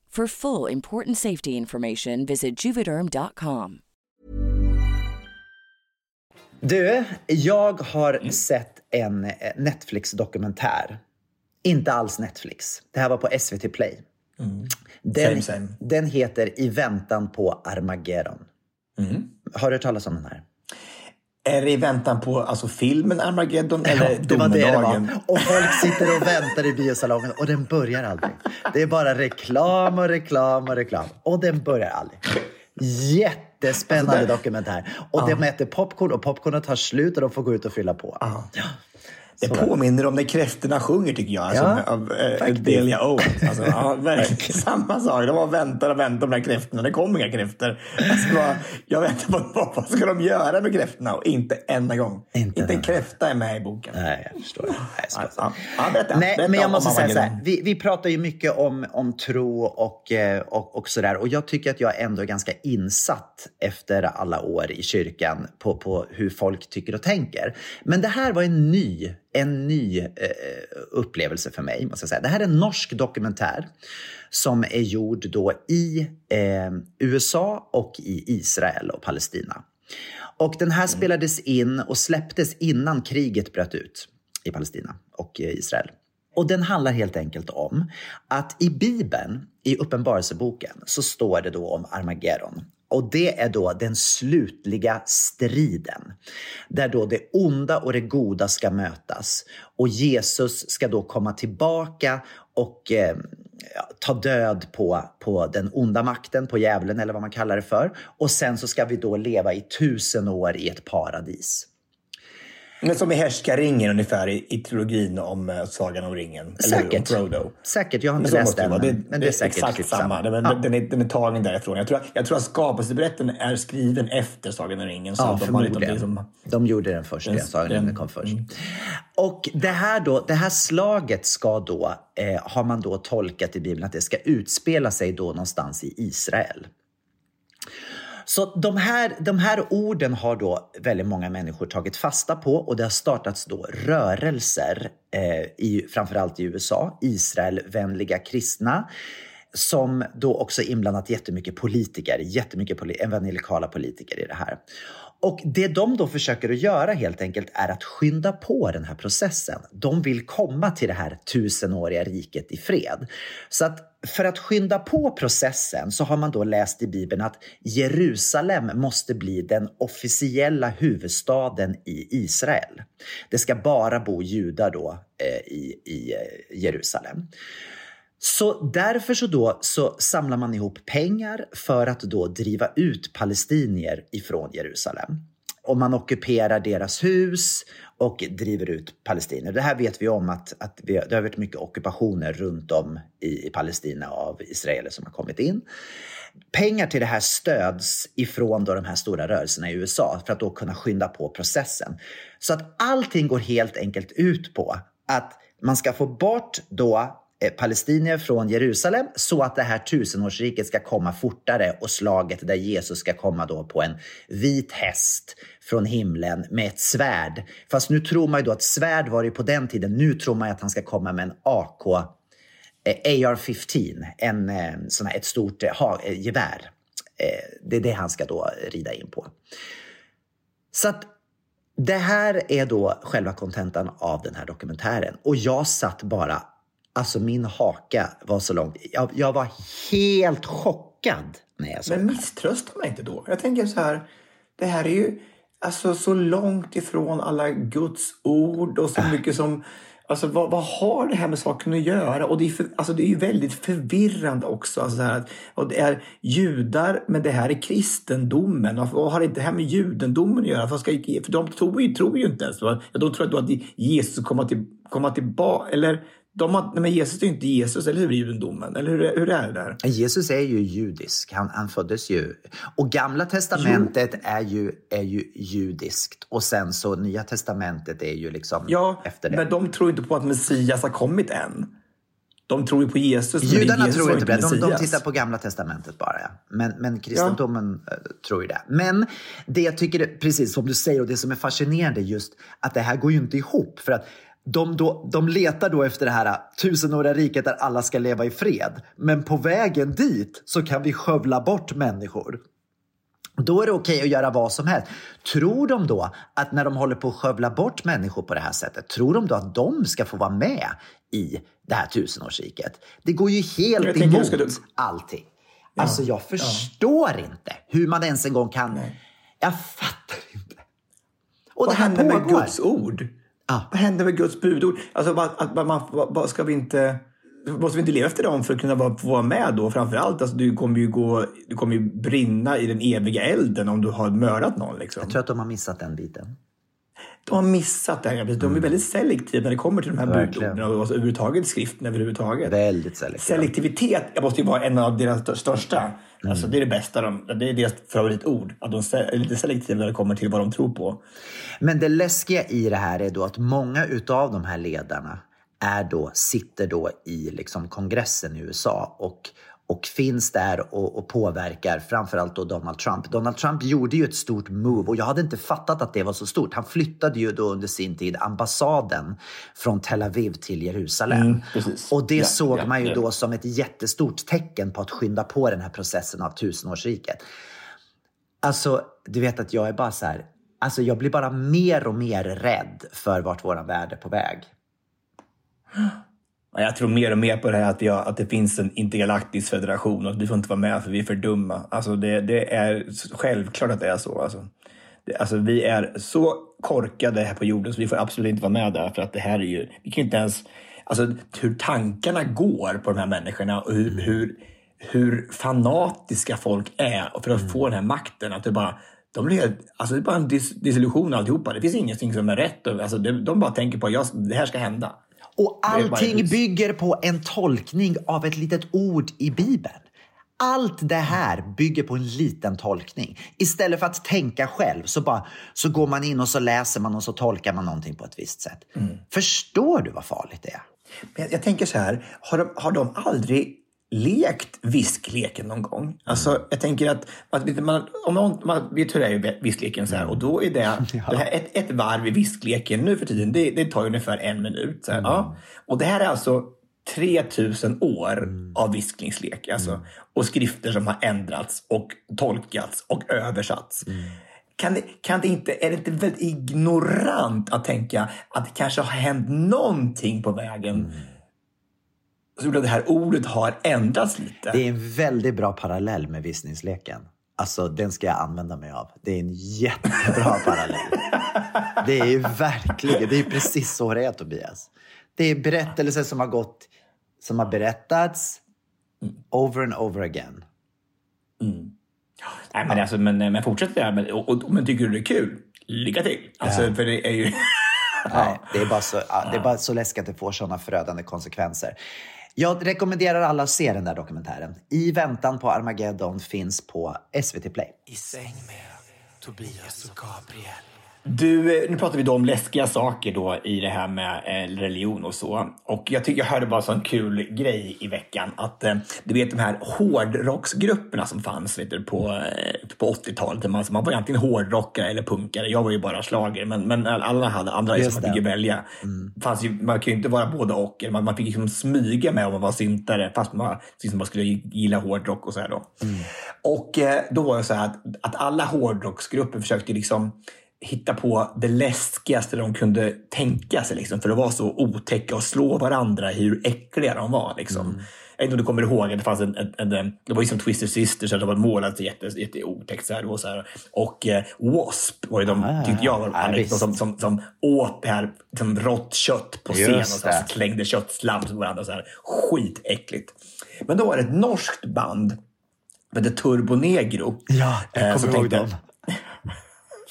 For full important safety information, visit juvederm.com. Du, jag har sett en eh, Netflix-dokumentär. Inte alls Netflix. Det här var på SVT Play. Den, Same, same. den heter I väntan på Armageddon. Har du hört talas om den här? Är det i väntan på alltså, filmen Armageddon eller det var det det var. Och folk sitter och väntar i biosalongen och den börjar aldrig. Det är bara reklam och reklam och reklam. Och den börjar aldrig. Jättespännande Alltså, det- dokumentär. Och de äter popcorn och popcornet tar slut och de får gå ut och fylla på. Ja. Det Så. påminner om när kräftorna sjunger tycker jag. Alltså, Ja, av faktiskt. Delia Owens. Alltså, ja, verkligen samma sak. De var och väntade och väntade på de här kräftorna. Det kom inga kräftor. Alltså, bara, jag väntar på vad, vad ska de göra med kräftorna? Och inte enda gång. Inte Inte en kräfta är med i boken. Nej, jag förstår. Nej, så- Ja, ja. Ja, berätta. Nej, Berätta men jag måste säga så här. Vi, vi pratar ju mycket om, om tro och, eh, och, och sådär. Och jag tycker att jag ändå är ganska insatt efter alla år i kyrkan på, på hur folk tycker och tänker. Men det här var en ny en ny eh, upplevelse för mig. Måste jag säga. Det här är en norsk dokumentär som är gjord då i eh, USA och i Israel och Palestina. Och den här spelades in och släpptes innan kriget bröt ut i Palestina och Israel. Och den handlar helt enkelt om att i Bibeln, i Uppenbarelseboken, så står det då om Armageddon. Och det är då den slutliga striden. Där då det onda och det goda ska mötas. Och Jesus ska då komma tillbaka och eh, ta död på, på den onda makten, på djävulen eller vad man kallar det för. Och sen så ska vi då leva i tusen år i ett paradis. Men som i Härskaringen ungefär i, i trilogin om uh, Sagan om ringen. Säkert. Eller om Frodo. Säkert, jag har inte läst den. Men, det, men det är säkert exakt typ samma. Den, ja. den, är, den är tagen därifrån. Jag tror, jag tror att skapelseberättelsen är skriven efter Sagan om ringen. Så Ja, de, har liksom, liksom, De gjorde den först, Den- Sagan om ringen kom först. Och det här, då, det här slaget ska då, eh, har man då tolkat i Bibeln att det ska utspela sig då någonstans i Israel. Så de här, de här orden har då väldigt många människor tagit fasta på och det har startats då rörelser, eh, i, framförallt i USA, Israelvänliga kristna som då också inblandat jättemycket politiker, jättemycket poli- evangelikala politiker i det här. Och det de då försöker att göra helt enkelt är att skynda på den här processen. De vill komma till det här tusenåriga riket i fred. Så att för att skynda på processen så har man då läst i Bibeln att Jerusalem måste bli den officiella huvudstaden i Israel. Det ska bara bo judar då eh, i, i eh, Jerusalem. Så därför så, då, så samlar man ihop pengar för att då driva ut palestinier ifrån Jerusalem. Och man ockuperar deras hus och driver ut palestinier. Det här vet vi om att, att vi, det har varit mycket ockupationer runt om i, i Palestina av israeler som har kommit in. Pengar till det här stöds ifrån då de här stora rörelserna i USA för att då kunna skynda på processen. Så att allting går helt enkelt ut på att man ska få bort då Eh, palestinier från Jerusalem så att det här tusenårsriket ska komma fortare och slaget där Jesus ska komma då på en vit häst från himlen med ett svärd. Fast nu tror man ju då att svärd var det på den tiden. Nu tror man ju att han ska komma med en AK eh, AR-15, en, eh, sån här, ett stort eh, ha, eh, gevär. Eh, det är det han ska då rida in på. Så att det här är då själva kontentan av den här dokumentären. Och jag satt bara, alltså min haka var så långt. Jag, jag var helt chockad när jag såg Men det här. misströstar man inte då? Jag tänker så här, det här är ju alltså så långt ifrån alla Guds ord och så mycket som... Alltså vad, vad har det här med saken att göra? Och det är, för, alltså, det är ju väldigt förvirrande också. Alltså, så här, att- och det är judar, men det här är kristendomen. Och vad har det här med judendomen att göra? Vad ska, för de tror ju, tror ju inte ens. Ja, De tror att Jesus kommer till, komma tillbaka. Eller de har, nej, men Jesus är ju inte Jesus, eller hur? I judendomen. Eller hur, hur är det där? Jesus är ju judisk. Han, han föddes ju... Och Gamla testamentet är ju, är ju judiskt. Och sen så Nya testamentet är ju liksom Ja, efter det. men de tror inte på att Messias har kommit än. De tror ju på Jesus. Judarna Jesus tror inte på det. De, de tittar på Gamla Testamentet bara. Ja. Men, men kristendomen eh, tror ju det. Men det jag tycker, precis som du säger, och det som är fascinerande just att det här går ju inte ihop. För att de, då, de letar då efter det här eh, tusenåriga riket där alla ska leva i fred. Men på vägen dit så kan vi skövla bort människor. Då är det okej att göra vad som helst. Tror de då att när de håller på att skövla bort människor på det här sättet, tror de då att de ska få vara med i det här tusenårsriket? Det går ju helt Jag emot du- allting. Alltså jag förstår inte hur man ens en gång kan... Jag fattar inte. Och Vad det här händer med pågår. Guds ord? Ja. Vad händer med Guds budord? Alltså, vad, att, man, man, vad, ska vi inte... Måste vi inte leva efter dem för att kunna vara, få vara med då? Framförallt, alltså, du kommer ju gå, du kommer ju brinna i den eviga elden om du har mördat någon. Liksom. Jag tror att de har missat den biten. De har missat det här. De är väldigt selektiva när det kommer till de här Verkligen. budorden och alltså, överhuvudtaget skriften överhuvudtaget. Väldigt selektiva. Selektivitet måste ju vara en av deras största. Alltså, det är det bästa. De, det är deras favoritord. Att de är lite selektiva när det kommer till vad de tror på. Men det läskiga i det här är då att många utav de här ledarna är då, sitter då i liksom kongressen i USA och, och finns där och, och påverkar framförallt då Donald Trump. Donald Trump gjorde ju ett stort move och jag hade inte fattat att det var så stort. Han flyttade ju då under sin tid ambassaden från Tel Aviv till Jerusalem. Mm, och det Ja, såg ja, man ju ja. då som ett jättestort tecken på att skynda på den här processen av tusenårsriket. Alltså, du vet att jag är bara så här, alltså jag blir bara mer och mer rädd för vart våran värld är på väg. Ja, Jag tror mer och mer på det här att, har, att det finns en intergalaktisk federation och att vi får inte vara med för vi är för dumma. Alltså det, det är självklart att det är så. Alltså. Det, alltså vi är så korkade här på jorden så vi får absolut inte vara med där för att det här är ju, vi kan inte ens, alltså hur tankarna går på de här människorna och hur, hur, hur fanatiska folk är för att få den här makten. Att det bara, de blir, alltså det är bara en dis, disillusion alltihopa. Det finns ingenting som är rätt. Alltså de, de bara tänker på att det här ska hända. Och allting bygger på en tolkning av ett litet ord i Bibeln. Allt det här bygger på en liten tolkning. Istället för att tänka själv så, bara, så går man in och så läser man och så tolkar man någonting på ett visst sätt. Förstår du vad farligt det är? Men jag, jag tänker så här, har de, har de aldrig lekt viskleken någon gång? Alltså, jag tänker att, att man, om man, man vet hur det är i viskleken så här, och då är det, det här, ett, ett varv i viskleken nu för tiden, det, det tar ungefär en minut. Så här, ja. Och det här är alltså 3000 år av visklingslek. Alltså, Och skrifter som har ändrats och tolkats och översatts. Kan det, kan det inte, är det inte väldigt ignorant att tänka att det kanske har hänt någonting på vägen gjorde att det här ordet har ändrats lite? Det är en väldigt bra parallell med visningsleken. Alltså, den ska jag använda mig av. Det är en jättebra parallell. Det är ju verkligen, det är precis så det är Tobias. Det är berättelser som har gått, som har berättats over and over again. Nej, men, alltså, men, men fortsätt det här. Men, och, och, men tycker du det är kul? Lycka till! Alltså, För det är ju... Nej, det är bara så, det är bara så läskigt att det får sådana förödande konsekvenser. Jag rekommenderar alla att se den där dokumentären. I väntan på Armageddon finns på SVT Play. I säng med Tobias och Gabriel. Du, eh, nu pratar vi då om läskiga saker då i det här med eh, religion och så. Och jag tycker jag hörde bara en sån kul grej i veckan. Att eh, du vet de här hårdrocksgrupperna som fanns vet du, på, på 80-talet. Man, man var antingen hårdrockare eller punkare. Jag var ju bara slager men, men alla hade andra Just som man fick välja. Fanns ju, man ju inte vara både och. Man, man fick liksom smyga med om man var syntare fast man, liksom man skulle gilla hårdrock och så här då. Och eh, då var det så här att, att alla hårdrocksgrupper försökte liksom hitta på det läskigaste de kunde tänka sig. Liksom, för att vara så otäcka och slå varandra hur äckliga de var. Liksom. Jag vet inte om du kommer ihåg, att det fanns en, en, en, det var ju som Twisted Sisters, så det var målat jätte, jätte otäckt. Så här, och, så här. och eh, W.A.S.P. var ju de, Ah, tyckte jag, var ja, de visst. som, som, som åt det här liksom, rått kött på scen och så här, slängde köttslam på varandra. Så här. Skitäckligt. Men då var det ett norskt band som hette Turbo Negro. Ja, jag eh, kommer som ihåg tänkte- dem.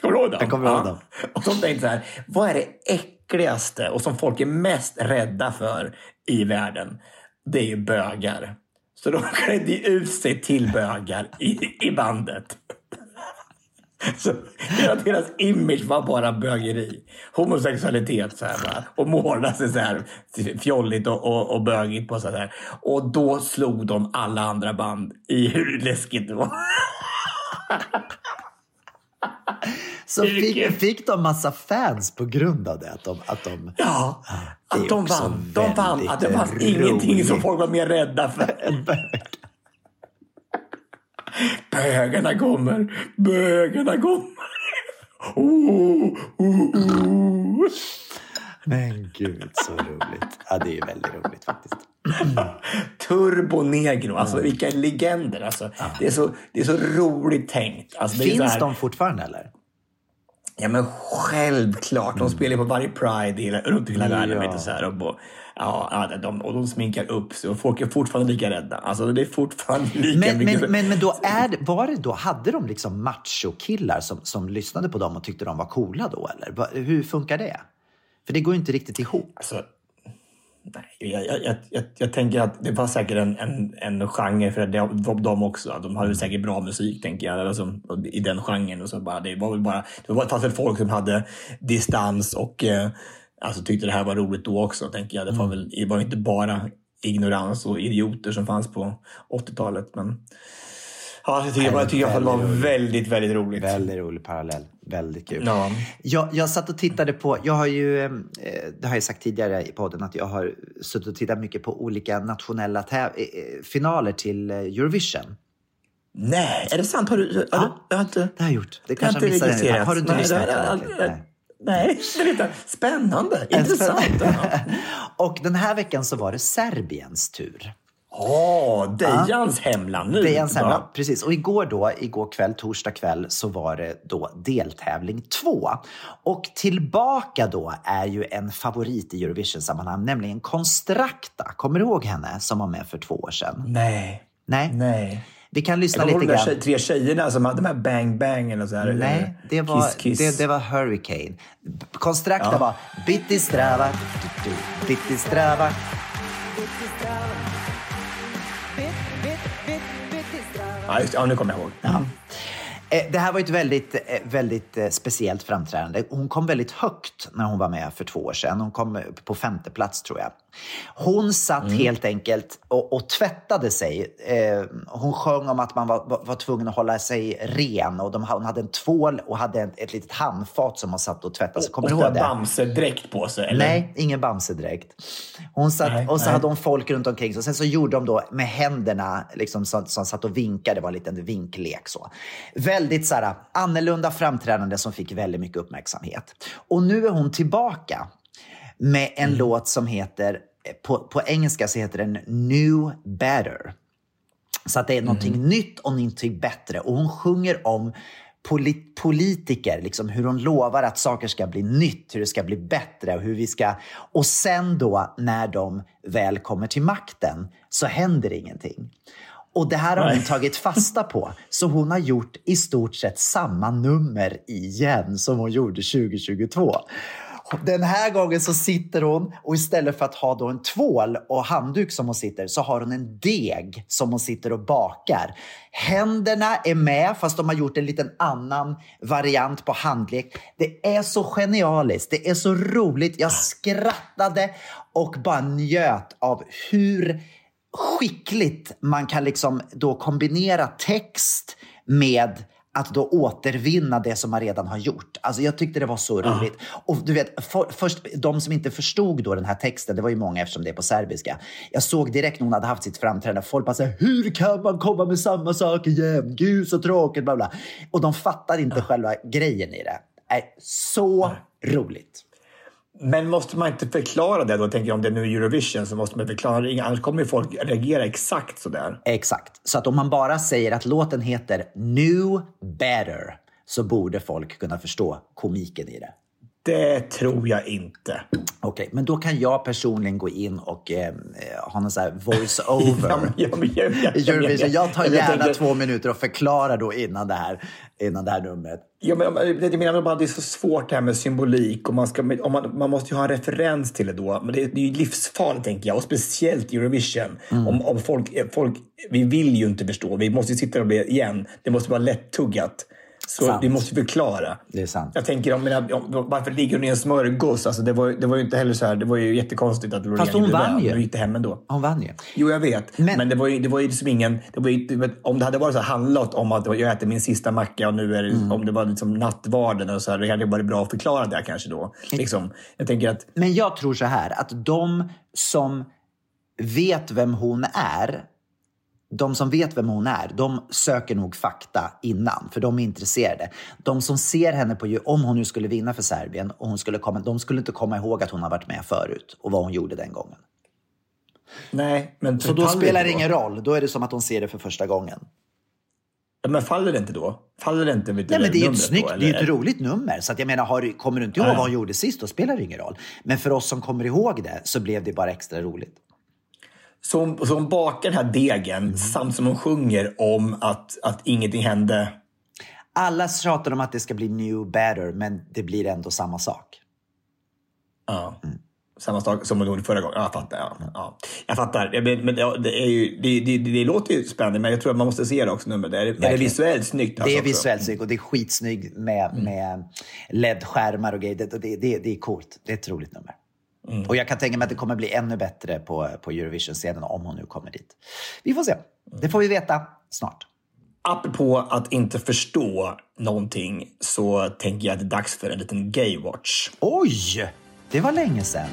Kommer du ihåg dem? Jag kommer ihåg dem. Och de tänkte så här, vad är det äckligaste och som folk är mest rädda för i världen? Det är ju bögar. Så de klädde ut sig till bögar i, i bandet. Så hela deras image var bara bögeri. Homosexualitet så här, va? och måla sig så här fjolligt och, och, och bögigt på så här. Och då slog de alla andra band i hur läskigt det var. Så fick, fick de massa fans på grund av det? Att de, att de, Ja, att de vann. De vann. Att det fanns ingenting som folk var mer rädda för. Bögarna kommer, bögarna kommer. Oh, oh, oh. Men gud, så roligt. Ja, det är väldigt roligt faktiskt. Turbo Negro, alltså vilka legender. Alltså, det, är så, det är så roligt tänkt. Alltså, Finns här- de fortfarande eller? Ja men självklart. De spelar på varje Pride hela, runt i hela världen. Ja. Vet du, så här, och, ja, ja, de, och de sminkar upp sig och folk är fortfarande lika rädda. Alltså det är fortfarande lika Men, mycket. men, men, men då är det, var det då, hade de liksom machokillar som, som lyssnade på dem och tyckte de var coola då eller? Hur funkar det? För det går ju inte riktigt ihop. Alltså, nej, jag, jag, jag, jag, tänker att det var säkert en, en, en genre för de, de också. De hade säkert bra musik, tänker jag, alltså, i den genren. Och så bara, det var väl bara, det var, fanns väl folk som hade distans och eh, alltså, tyckte det här var roligt då också, tänker jag. Det var, väl, det var inte bara ignorans och idioter som fanns på 80-talet. Men ja, jag tycker, jag tycker fall det var väldigt, väldigt roligt. Väldigt rolig parallell. Väldigt kul. Ja. Jag, jag satt och tittade på, jag har ju, eh, det har jag sagt tidigare i podden, att jag har suttit och tittat mycket på olika nationella täv- eh, eh, finaler till Eurovision. Nej, är det sant? Har du, har du, jag har inte, Det har jag gjort. Det har kanske inte jag missade. registrerat. Har du inte Nej, lyssnat? har- Nej. Nej, lite spännande. Intressant. Ja. Och den här veckan så var det Serbiens tur. Åh, Dejans hemland nu. Det sämre. va? Precis. Och igår då, igår kväll, torsdag kväll, så var det då deltävling två. Och tillbaka då är ju en favorit i Eurovision-sammanhang, nämligen Constracta. Kommer du ihåg henne som var med för två år sedan? Nej. Nej? Nej. Vi kan lyssna lite de grann. tje- tre tjejerna som hade de här Bang Bang eller så här. Nej, det eller var, Kiss Kiss. Det, det var Hurricane. Constracta Ja. var Bitti Strava, Bitti Strava. Ja, just, ja, nu kommer jag ihåg. Ja. Eh, det här var ett väldigt, eh, väldigt eh, speciellt framträdande. Hon kom väldigt högt när hon var med för två år sedan. Hon kom på femte plats tror jag. Hon satt Mm. helt enkelt och, och tvättade sig. Eh, hon sjöng om att man var, var, var tvungen att hålla sig ren. Och de, hon hade en tvål och hade ett, ett litet handfat som hon satt och tvättade sig. Kommer och du ihåg det? Bamse-dräkt på sig, eller? Nej, ingen Bamse-dräkt. Hon satt, Nej, och så nej. hade hon folk runt omkring sig. Och sen så gjorde de då med händerna, liksom, som, som satt och vinkade. Det var en liten vinklek. Så. Väldigt så här, annorlunda framträdande som fick väldigt mycket uppmärksamhet. Och nu är hon tillbaka med en låt som heter, på, på engelska så heter den New Better. Så att det är någonting nytt och någonting bättre. Och hon sjunger om polit politiker, liksom hur hon lovar att saker ska bli nytt, hur det ska bli bättre och hur vi ska... Och sen då när de väl kommer till makten så händer ingenting. Och det här har hon Nej. tagit fasta på. Så hon har gjort i stort sett samma nummer igen som hon gjorde 2022. Den här gången så sitter hon och istället för att ha då en tvål och handduk som hon sitter så har hon en deg som hon sitter och bakar. Händerna är med fast de har gjort en liten annan variant på handlek. Det är så genialiskt, det är så roligt. Jag skrattade och bara njöt av hur skickligt man kan liksom då kombinera text med att då återvinna det som man redan har gjort. Alltså jag tyckte det var så roligt. Och du vet, för, först, de som inte förstod då den här texten, det var ju många eftersom det är på serbiska. Jag såg direkt när hon hade haft sitt framträdande, folk bara säger hur kan man komma med samma sak igen? Gud så tråkigt, bla bla. Och de fattar inte själva grejen i det. Är så roligt. Men måste man inte förklara det då? Tänker jag, om det är nu Eurovision så måste man förklara det. Annars kommer folk reagera exakt sådär. Exakt. Så att om man bara säger att låten heter New Better så borde folk kunna förstå komiken i det. Det tror jag inte. Okej, men då kan jag personligen gå in och eh, ha någon sån här voice-over. Ja, men- ja, men- i Eurovision. Jag tar gärna två minuter och förklarar då innan det här, innan det här numret. Ja, men, jag menar bara att det är så svårt det här med symbolik. Och man, ska, om man, man måste ju ha en referens till det då. Men det, det är ju livsfarligt tänker jag. Och speciellt Eurovision. Mm. Om, om folk, folk, vi vill ju inte förstå. Vi måste sitta och bli igen. Det måste vara lättuggat. Så Sant. vi måste förklara. Det är sant. Jag tänker om, om varför ligger hon i en smörgås? Alltså, det, var, det var ju inte heller så här. Det var ju jättekonstigt att Loreen Fast hon vann det. ju. Hon gick hem ändå. Hon vann ju. Jo, jag vet. Men- Men, det var ju, det var ju liksom ingen... Det var ju, det om det hade varit så här handlat om att jag äter min sista macka och nu är det, Mm. om det var liksom nattvarden och så här, det hade varit bra att förklara det kanske då. Liksom, jag tänker att... Men jag tror så här, att de som vet vem hon är, de som vet vem hon är, de söker nog fakta innan, för de är intresserade. De som ser henne på, om hon nu skulle vinna för Serbien, och hon skulle komma, de skulle inte komma ihåg att hon har varit med förut och vad hon gjorde den gången. Nej, men... Så då spelar det då? ingen roll, då är det som att hon ser det för första gången. Ja, Men faller det inte då? Faller det inte vid Nej, men det är ju ett snyggt, då, det är ett roligt nummer. Så att jag menar, har, kommer du inte ihåg ja. vad hon gjorde sist, då spelar det ingen roll. Men för oss som kommer ihåg det så blev det bara extra roligt. Så hon, så hon bakar den här degen Mm. samt som hon sjunger om att, att ingenting hände. Alla tjatar om att det ska bli new better, men det blir ändå samma sak. Ja. Mm. Samma sak som hon gjorde förra gången. Ja, jag fattar. Ja, ja. Jag fattar. Men, men ja, det, är ju, det, det, det, det låter ju spännande, men jag tror att man måste se det också. Nummer. Det är, är det visuellt snyggt? Det alltså är också? visuellt snyggt och det är skitsnyggt med, med LED-skärmar och grejer. Det, det, det, det är coolt. Det är ett roligt nummer. Och jag kan tänka mig att det kommer bli ännu bättre på, på Eurovision-scenen om hon nu kommer dit. Vi får se. Det får vi veta snart. Apropå att inte förstå någonting så tänker jag att det är dags för en liten gaywatch. Oj! Det var länge sedan.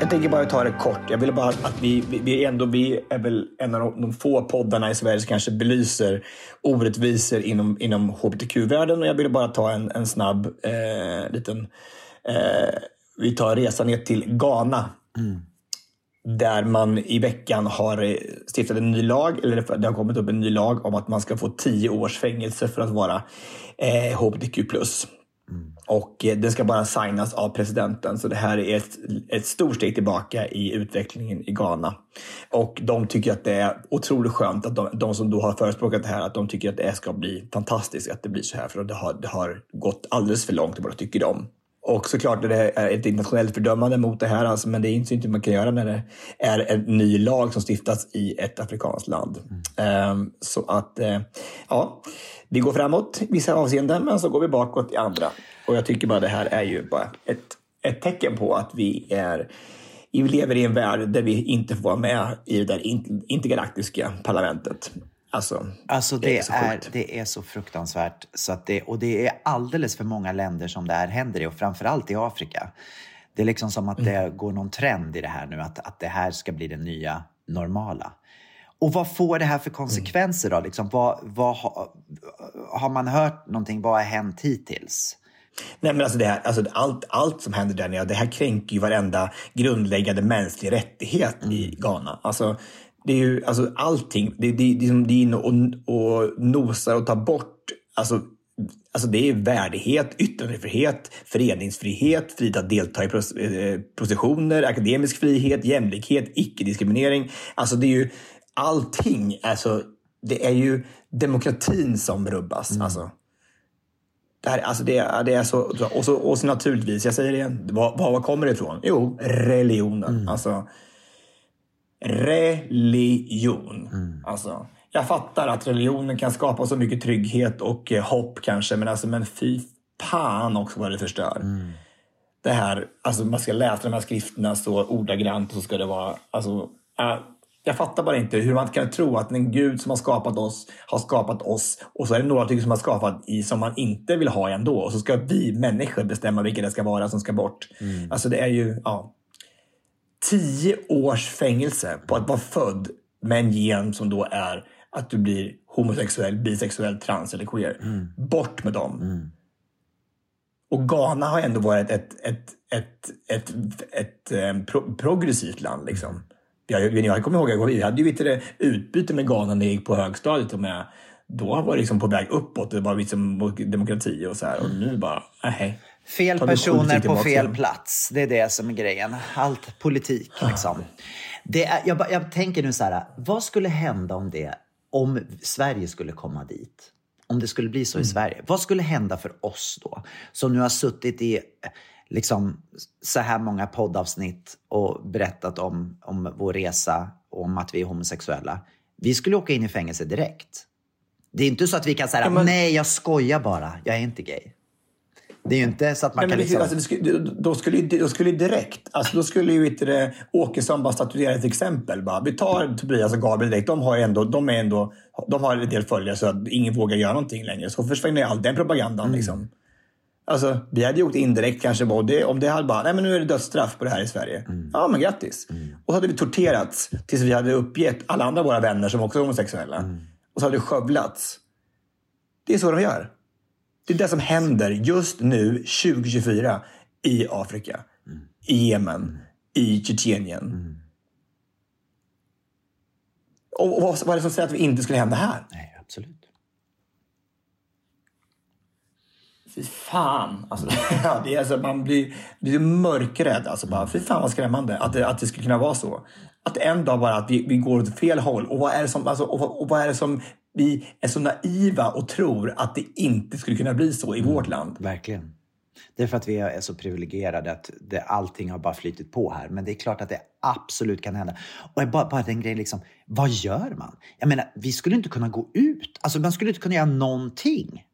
Jag tänker bara ta det kort. Jag vill bara att vi, vi, vi, ändå, vi är väl en av de, få poddarna i Sverige som kanske belyser orättvisor inom, inom hbtq-världen. Och jag ville bara ta en, en snabb eh, liten... Eh, vi tar resan ner till Ghana. Där man i veckan har eh, stiftat en ny lag, eller det har kommit upp en ny lag om att man ska få tio års fängelse för att vara eh, hbtq+. Och eh, den ska bara signas av presidenten. Så det här är ett, ett stort steg tillbaka i utvecklingen i Ghana. Och de tycker att det är otroligt skönt att de, de som då har förespråkat det här, att de tycker att det ska bli fantastiskt att det blir så här. För det har, det har gått alldeles för långt, vad tycker de. Och såklart det är ett internationellt fördömande mot det här, alltså, men det är inte så mycket man kan göra när det är en ny lag som stiftas i ett afrikanskt land. Ehm, så att, eh, ja, vi går framåt i vissa avseenden, men så går vi bakåt i andra. Och jag tycker bara det här är ju bara ett, ett tecken på att vi är vi lever i en värld där vi inte får vara med i det där in- intergalaktiska parlamentet. Alltså, Alltså det, är så är, det är så fruktansvärt. Så att det, och det är alldeles för många länder som det här händer i och framförallt i Afrika. Det är liksom som att det går någon trend i det här nu, att, att det här ska bli det nya normala. Och vad får det här för konsekvenser då? Liksom, vad, vad, ha- har man hört någonting? Vad har hänt hittills? Nej, men alltså här, alltså allt, allt som händer där nere, det här kränker ju varenda grundläggande mänsklig rättighet i Ghana. Alltså, det är ju alltså allting. Det, det, det, det är inne och, och nosar och tar bort. Alltså, alltså det är värdighet, yttrandefrihet, föreningsfrihet, frihet att delta i pros- eh, processioner, akademisk frihet, jämlikhet, icke-diskriminering. Alltså det är ju allting. Alltså, det är ju demokratin som rubbas. Alltså. Det, här, alltså det, är- det är så, och, så, och så naturligtvis, jag säger det igen, var, var kommer det ifrån? Jo, religionen. Alltså, religion. Alltså, jag fattar att religionen kan skapa så mycket trygghet och eh, hopp kanske, men, alltså, men fy fan också vad det förstör. Det här, alltså man ska läsa de här skrifterna så ordagrant och så ska det vara, alltså, äh, jag fattar bara inte hur man kan tro att en gud som har skapat oss har skapat oss och så är det några stycken som har skapat i som man inte vill ha ändå och så ska vi människor bestämma vilka det ska vara som ska bort. Alltså det är ju, ja. Tio års fängelse på att vara född med en gen som då är att du blir homosexuell, bisexuell, trans eller queer. Bort med dem. Och Ghana har ändå varit ett, ett, ett, ett, ett, eh, pro, progressivt land. Liksom. Jag, jag kommer ihåg, vi hade ju det, utbyte med Ghana när jag gick på högstadiet. Och med, då var det liksom på väg uppåt. Det var liksom demokrati och så här. Och nu bara, nej. Fel personer på fel igen? plats. Det är det som är grejen. Allt politik liksom. Det är, jag, jag tänker nu så här, vad skulle hända om det, om Sverige skulle komma dit? Om det skulle bli så i Sverige. Vad skulle hända för oss då? Som nu har suttit i liksom, så här många poddavsnitt och berättat om, om vår resa och om att vi är homosexuella. Vi skulle åka in i fängelse direkt. Det är inte så att vi kan säga, Ja, men- nej jag skojar bara, jag är inte gay. Det är ju inte så att man Nej, men kan det, liksom... alltså, skulle, då, skulle, då skulle direkt, alltså, då skulle ju inte Åkesson bara statuera ett exempel. Bara. Vi tar Tobias och Gabriel direkt, de har, ändå, de är ändå, de har en del följare så att ingen vågar göra någonting längre. Så försvinner all den propagandan. Mm. Liksom. Alltså, vi hade ju åkt indirekt kanske. och det, om det hade bara, nej men nu är det dödsstraff på det här i Sverige. Mm. Ja men grattis. Och så hade vi torterats tills vi hade uppgett alla andra våra vänner som också är homosexuella. Mm. Och så hade det skövlats. Det är så de gör. Det är det som händer just nu, 2024, i Afrika, i Jemen, i Tjetjenien. Och, och vad, vad är det som säger att vi inte skulle hända här? Nej, absolut. Fy fan. Alltså, ja, det är alltså, man blir, blir mörkrädd. Alltså, bara, fy fan vad skrämmande att det, att det skulle kunna vara så. Att en dag bara att vi, vi går åt fel håll. Och vad, är det som, alltså, och, vad- och vad är det som vi är så naiva och tror att det inte skulle kunna bli så i vårt land? Verkligen. Det är för att vi är så privilegierade att det, allting har bara flytit på här. Men det är klart att det absolut kan hända. Och bara, bara den grejen, liksom, vad gör man? Jag menar, vi skulle inte kunna gå ut. Alltså, man skulle inte kunna göra någonting.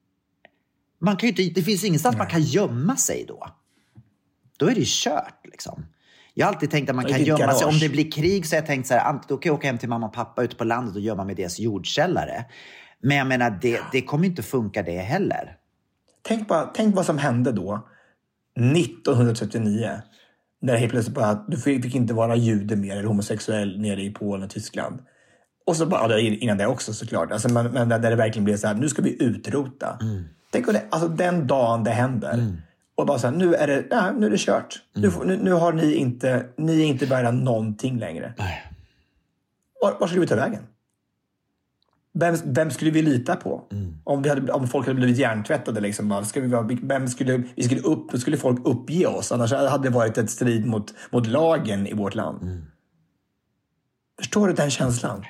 Man kan inte, det finns ingenstans man kan gömma sig då. Då är det kört. Liksom. Jag har alltid tänkt att man kan gömma sig. garage. Om det blir krig så har jag tänkt så här, då kan jag åka hem till mamma och pappa ute på landet och gömma mig i deras jordkällare. Men jag menar, det, det kommer inte funka det heller. Tänk, bara, tänk vad som hände då, 1939. När det helt plötsligt bara, du fick inte vara jude mer eller homosexuell nere i Polen och Tyskland. Och så bara, innan det också såklart. Alltså, men, men där det verkligen blev så här, nu ska vi utrota. Tänk om det, alltså den dagen det händer. Och bara så här, nu är det, ja, nu är det kört. Nu, får- nu, nu har ni inte, ni är inte värda någonting längre. Var, var skulle vi ta vägen? Vem, vem skulle vi lita på? Om, vi hade, om folk hade blivit hjärntvättade. Liksom, ska vi, vem skulle, vi skulle upp, skulle folk uppge oss. Annars hade det varit ett strid mot, mot lagen i vårt land. Förstår du den känslan?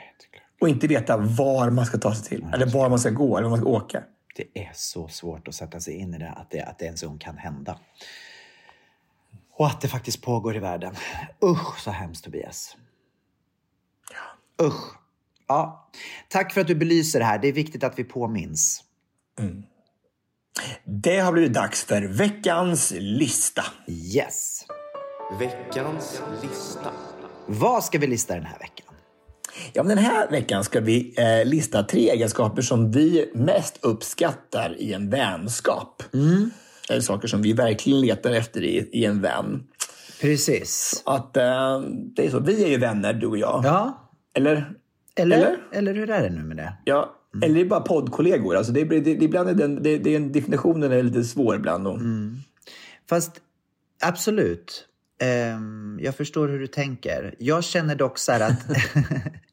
Och inte veta var man ska ta sig till. Eller var man ska gå, eller var man ska åka. Det är så svårt att sätta sig in i det, att det, att det ens en kan hända. Och att det faktiskt pågår i världen. Usch, så hemskt Tobias. Usch. Ja. Tack för att du belyser det här. Det är viktigt att vi påminns. Det har blivit dags för veckans lista. Yes. Veckans lista. Vad ska vi lista den här veckan? Ja, men den här veckan ska vi eh, lista tre egenskaper som vi mest uppskattar i en vänskap. Eller saker som vi verkligen letar efter i, i en vän. Precis. Att eh, det är så, vi är ju vänner du och jag. Ja, Eller? eller, Eller? eller? hur är det nu med det? Ja. Eller det är bara poddkollegor. Alltså det, det, det, ibland är den, det, det definitionen är lite svår ibland. Och, Fast absolut. Ehm, jag förstår hur du tänker. Jag känner dock så här att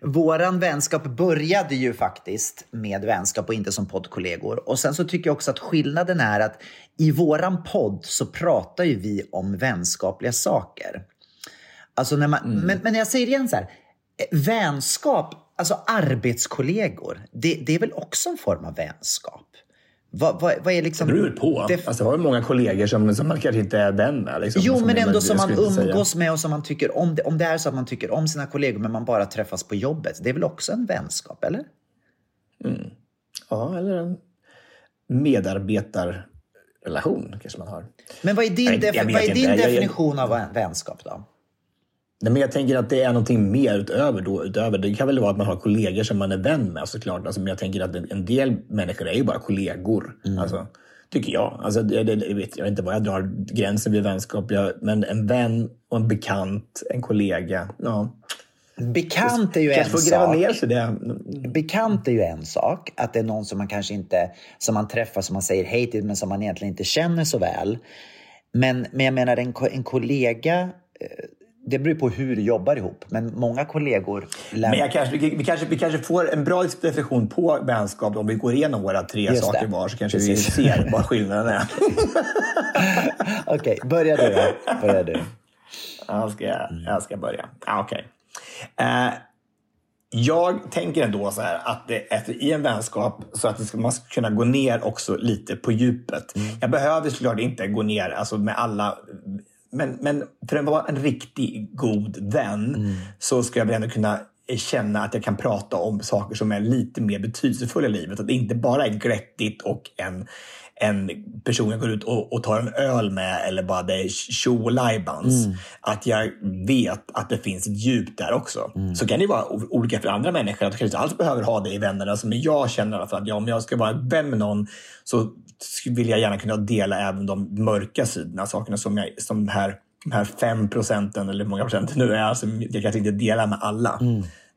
våran vänskap började ju faktiskt med vänskap och inte som poddkollegor. Och sen så tycker jag också att skillnaden är att i våran podd så pratar ju vi om vänskapliga saker. Alltså när man, men, men jag säger igen så här, vänskap, alltså arbetskollegor, det, det är väl också en form av vänskap? Vad, vad, vad är liksom... det beror på. det- Alltså, jag har många kollegor som, som man kanske inte är vän med. Liksom, Jo, men ändå som man inte säga. umgås med och som man tycker om. Det, om det är så att man tycker om sina kollegor men man bara träffas på jobbet, det är väl också en vänskap, eller? Ja, eller en medarbetarrelation kanske man har. Men vad är din, vet vad är din Jag- jag- definition av vänskap då? Nej, men jag tänker att det är någonting mer utöver. Då, utöver. Det kan väl vara att man har kollegor som man är vän med såklart. Alltså, men jag tänker att en- en del människor är ju bara kollegor. Mm. Alltså, tycker jag. Alltså, det, det, jag, vet, jag vet inte var jag drar gränsen vid vänskap. Jag, men en vän och en bekant, en kollega. Ja. Bekant är ju en Kanske gräva sak. ner sig det. Bekant är ju en sak. Att det är någon som man kanske inte som man träffar, som man säger hej till, men som man egentligen inte känner så väl. Men, men jag menar en, en kollega, eh, det beror på hur du jobbar ihop. Men många kollegor lär... Men jag kanske, vi, kanske, vi kanske får en bra definition på vänskap om vi går igenom våra tre Just saker det. var så kanske Precis. vi ser vad skillnaden är. Okej, börja du då. Börja du. Ja, ska jag, jag ska börja. Ah, Okej. Eh, jag tänker ändå så här att det, efter, i en vänskap så att det ska, man ska kunna gå ner också lite på djupet. Jag behöver såklart inte gå ner alltså med alla men, men för att vara en riktigt god vän så ska jag väl ändå kunna känna att jag kan prata om saker som är lite mer betydelsefulla i livet. Att det inte bara är glättigt och en, en person jag går ut och, och tar en öl med eller bara det är tjo lajbans. Att jag vet att det finns ett djup där också. Så kan det vara olika för andra människor. Att jag inte alls behöver ha det i vännerna. Som jag känner fall att ja, om jag ska vara vän med någon så vill jag gärna kunna dela även de mörka sidorna. Sakerna som, jag, som de här de här fem procenten eller hur många procent det nu är som jag kanske inte delar med alla.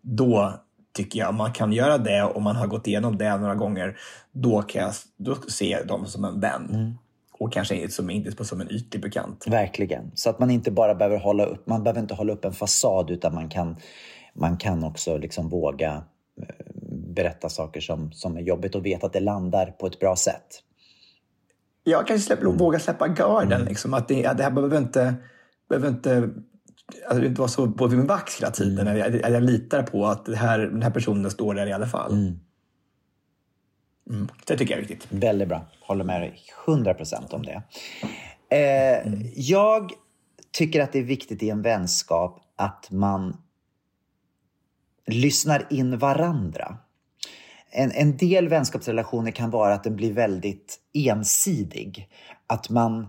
Då tycker jag om man kan göra det och man har gått igenom det några gånger. Då kan jag då jag dem som en vän. Och kanske som, inte som en ytlig bekant. Verkligen. Så att man inte bara behöver hålla upp, man behöver inte hålla upp en fasad utan man kan, man kan också liksom våga eh, berätta saker som, som är jobbigt och veta att det landar på ett bra sätt. Jag kanske släpper, våga släppa garden. Liksom, att det, det här behöver inte, behöver inte alltså, inte vara så på min vakt hela tiden. Att Jag, att jag litar på att det här, den här personen står där i alla fall. Mm. Det tycker jag är viktigt. Väldigt bra. Håller med dig 100% om det. Eh, Jag tycker att det är viktigt i en vänskap att man lyssnar in varandra. en, en del vänskapsrelationer kan vara att den blir väldigt ensidig. Att man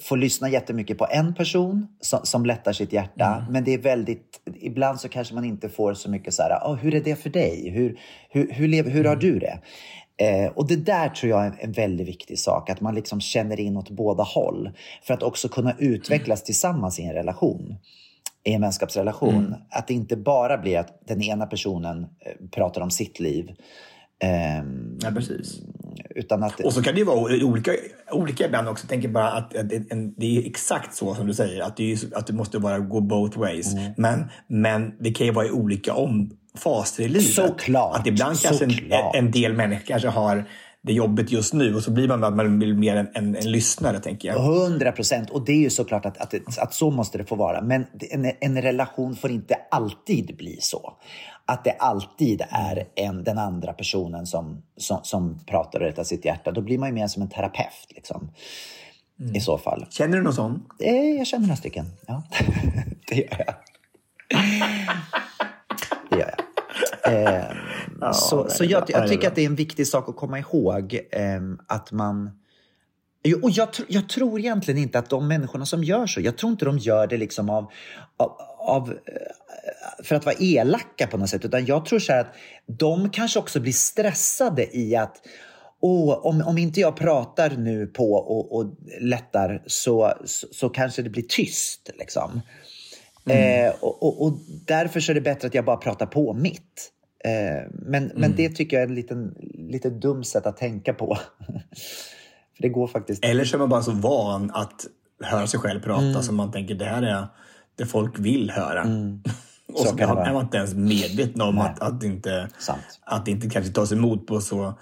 får lyssna jättemycket på en person som, som lättar sitt hjärta. Mm. Men det är väldigt, ibland så kanske man inte får så mycket så här, oh, hur är det för dig? Hur, hur, hur, lever, hur har Mm. du det? Eh, och det där tror jag är en, en väldigt viktig sak, att man liksom känner in åt båda håll. För att också kunna utvecklas tillsammans i en relation. I en vänskapsrelation. Mm. Att det inte bara blir att den ena personen eh, pratar om sitt liv. ehm, Ja, precis. Utan att... Och så kan det ju vara olika, olika ibland också. Jag tänker bara att det, är exakt så som du säger, att det, är, att det måste vara gå both ways. Mm. Men, men det kan ju vara i olika om, faser i livet. Såklart, Att ibland kanske en, en del människor kanske har det jobbet just nu och så blir man, man blir mer en, en, en lyssnare, tänker jag. Hundra procent. Och det är ju såklart att, att, att så måste det få vara. Men en, en relation får inte alltid bli så. Att det alltid är en, den andra personen som, som, som pratar och rättar sitt hjärta. Då blir man ju mer som en terapeut. Liksom, I så fall. Känner du någon sån? Eh, jag känner några stycken. Ja, det gör jag. Det gör jag. Eh, så så är jag, jag tycker att det är en viktig sak att komma ihåg eh, att man... Och jag, jag tror egentligen inte att de människorna som gör så, jag tror inte de gör det liksom av, av, av eh, för att vara elaka på något sätt, utan jag tror så här att de kanske också blir stressade i att Åh, om, om inte jag pratar nu på och, och lättar så, så, så kanske det blir tyst. Liksom. Eh, och, och, och därför så är det bättre att jag bara pratar på mitt. Eh, men, men det tycker jag är en liten, lite dum sätt att tänka på. För det går faktiskt... Eller så är man bara så van att höra sig själv prata Mm. som man tänker det här är det folk vill höra. och Så är man inte ens medveten om Nej. att, att, inte, Sant. att det inte kanske tas emot på så...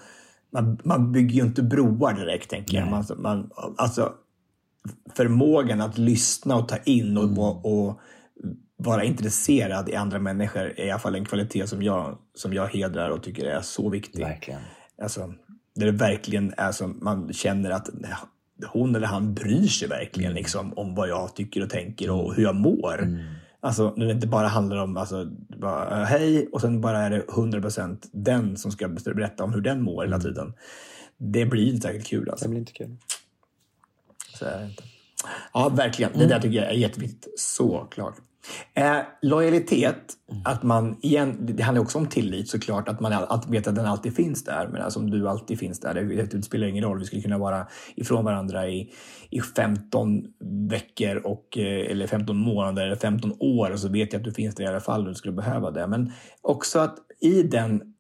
Man, man bygger ju inte broar direkt, tänker jag. Man, man, alltså, förmågan att lyssna och ta in och, Mm. och, och vara intresserad i andra människor är i alla fall en kvalitet som jag, som jag hedrar och tycker är så viktig. Verkligen. Alltså, där det verkligen är som man känner att nej, hon eller han bryr sig verkligen liksom, om vad jag tycker och tänker och hur jag mår. Alltså, när det inte bara handlar om alltså, bara, hej och sen bara är det 100% den som ska berätta om hur den mår hela tiden. Det blir inte särskilt kul. Alltså. Det blir inte kul. Så är det inte. Ja, verkligen. Det där tycker jag är jätteviktigt. Såklart. Eh, lojalitet, att man igen, det handlar också om tillit såklart, att man alltid vet att den alltid finns där. Men alltså, om du alltid finns där, det, det spelar ingen roll. Vi skulle kunna vara ifrån varandra i, i 15 veckor och, eh, eller 15 månader eller 15 år och så vet jag att du finns där i alla fall och du skulle behöva det. Men också att i den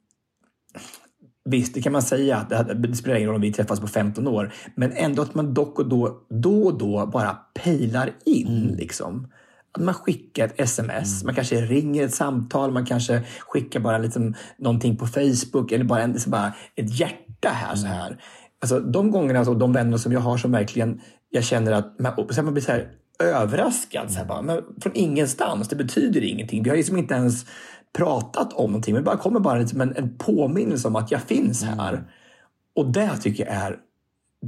Visst, det kan man säga att det, spelar ingen roll om vi träffas på 15 år, men ändå att man dock och då, då och då bara pejlar in. Liksom. Man skickar ett sms, man kanske ringer ett samtal, man kanske skickar bara liksom någonting på Facebook eller bara, en, liksom bara ett hjärta här. så här. Alltså, de gångerna, alltså, de vänner som jag har som verkligen, jag känner att man, och sen man blir så här överraskad. Så här, bara, men från ingenstans, det betyder ingenting. Vi har liksom inte ens pratat om någonting, men det bara kommer bara liksom en, en påminnelse om att jag finns här. Och det tycker jag är,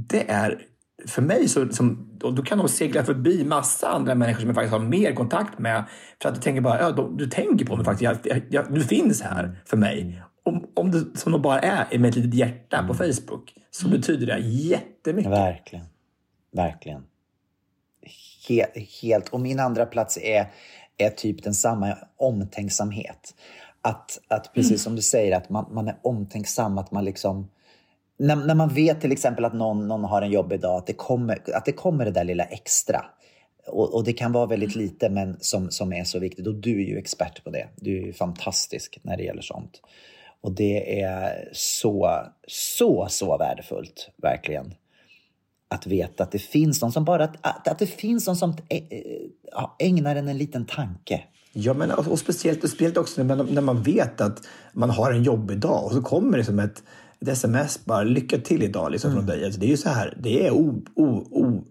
det är för mig så, som, då kan de segla förbi massa andra människor som jag faktiskt har mer kontakt med. För att jag tänker bara, ja, de, du tänker på mig faktiskt. Jag, jag, du finns här för mig. Om, om det som de bara är med ett litet hjärta på Facebook så betyder det jättemycket. Verkligen. Verkligen. Helt, helt. Och min andra plats är, är typ densamma, omtänksamhet. Att, att precis som du säger, att man, man är omtänksam, att man liksom när, när man vet till exempel att någon, någon har en jobbig dag, att det kommer, att det, kommer det där lilla extra. Och, och det kan vara väldigt lite men som, som är så viktigt. Och du är ju expert på det. Du är ju fantastisk när det gäller sånt. Och det är så, så, så värdefullt, verkligen. Att veta att det finns någon som bara, att, att det finns någon som ä- ägnar en en liten tanke. Ja, men och och speciellt, och speciellt också när man, när man vet att man har en jobbig dag och så kommer det som ett, ett sms bara lycka till idag liksom, från dig. Alltså, det är ju så här, det är o, o, o,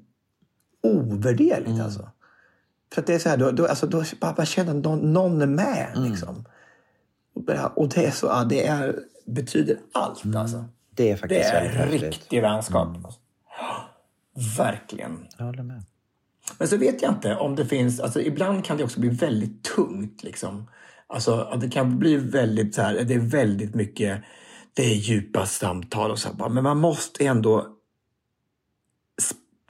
ovärderligt alltså. För att det är så här, då, då, alltså, då bara, bara känna att någon, någon är med liksom. Och, det är så, ja, det är, betyder allt alltså. Det är Det faktiskt väldigt är häftigt. riktig vänskap. Alltså. Verkligen. Jag håller med. Men så vet jag inte om det finns, alltså ibland kan det också bli väldigt tungt liksom. Alltså det kan bli väldigt så här, det är väldigt mycket, det är djupa samtal och så. Bara, men man måste ändå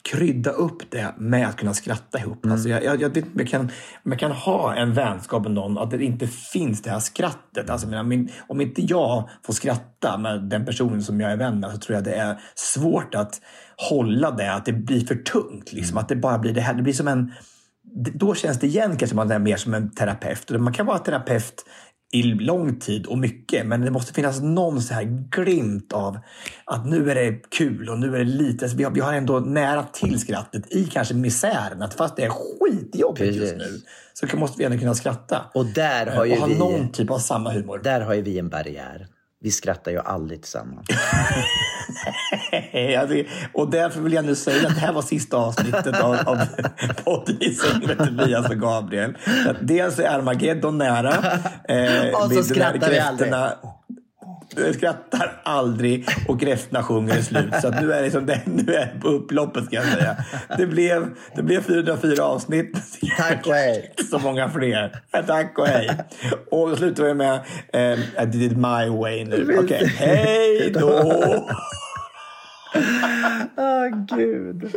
krydda upp det med att kunna skratta ihop. Alltså jag, jag, jag, jag, kan, jag kan ha en vänskap med någon att det inte finns det här skrattet. Alltså, menar, min, om inte jag får skratta med den personen som jag är vän med så tror jag det är svårt att hålla det, att det blir för tungt. Liksom. Att det bara blir det här, det blir som en... Då känns det igen kanske man är mer som en terapeut. Man kan vara terapeut i lång tid och mycket, men det måste finnas någon så här glimt av att nu är det kul och nu är det lite, vi har, vi har ändå nära till skrattet i kanske misären. Att fast det är skitjobbigt just Precis. nu så måste vi ändå kunna skratta. Och där har ju och ha vi- någon typ av samma humor. Där har ju vi en barriär. Vi skrattar ju aldrig tillsammans. Det- och därför vill jag nu säga att det här var sista avsnittet av, av podden i säng med Tobias och Gabriel. Att dels är Armageddon nära. Eh, Och så skrattar vi aldrig. Du skrattar aldrig och kräftorna sjunger slut. Så att nu är det, liksom det, nu är på upploppet ska jag säga. Det blev, det blev 404 avsnitt. Tack och hej. Så många fler. Tack och hej. Och då slutar vi med eh, I did it my way nu. Okej, hej då! Åh, gud.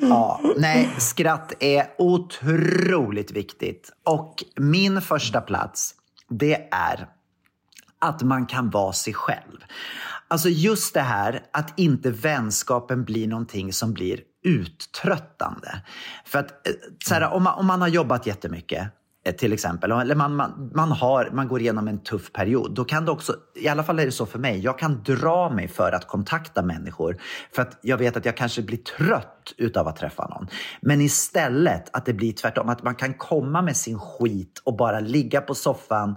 Ja, nej, skratt är otroligt viktigt. Och min första plats, det är att man kan vara sig själv. Alltså just det här att inte vänskapen blir någonting som blir uttröttande. För att eh, så här, om, man, om man har jobbat jättemycket till exempel, eller man, man, man, har, man går igenom en tuff period, då kan det också, i alla fall är det så för mig, jag kan dra mig för att kontakta människor för att jag vet att jag kanske blir trött utav att träffa någon. Men istället att det blir tvärtom, att man kan komma med sin skit och bara ligga på soffan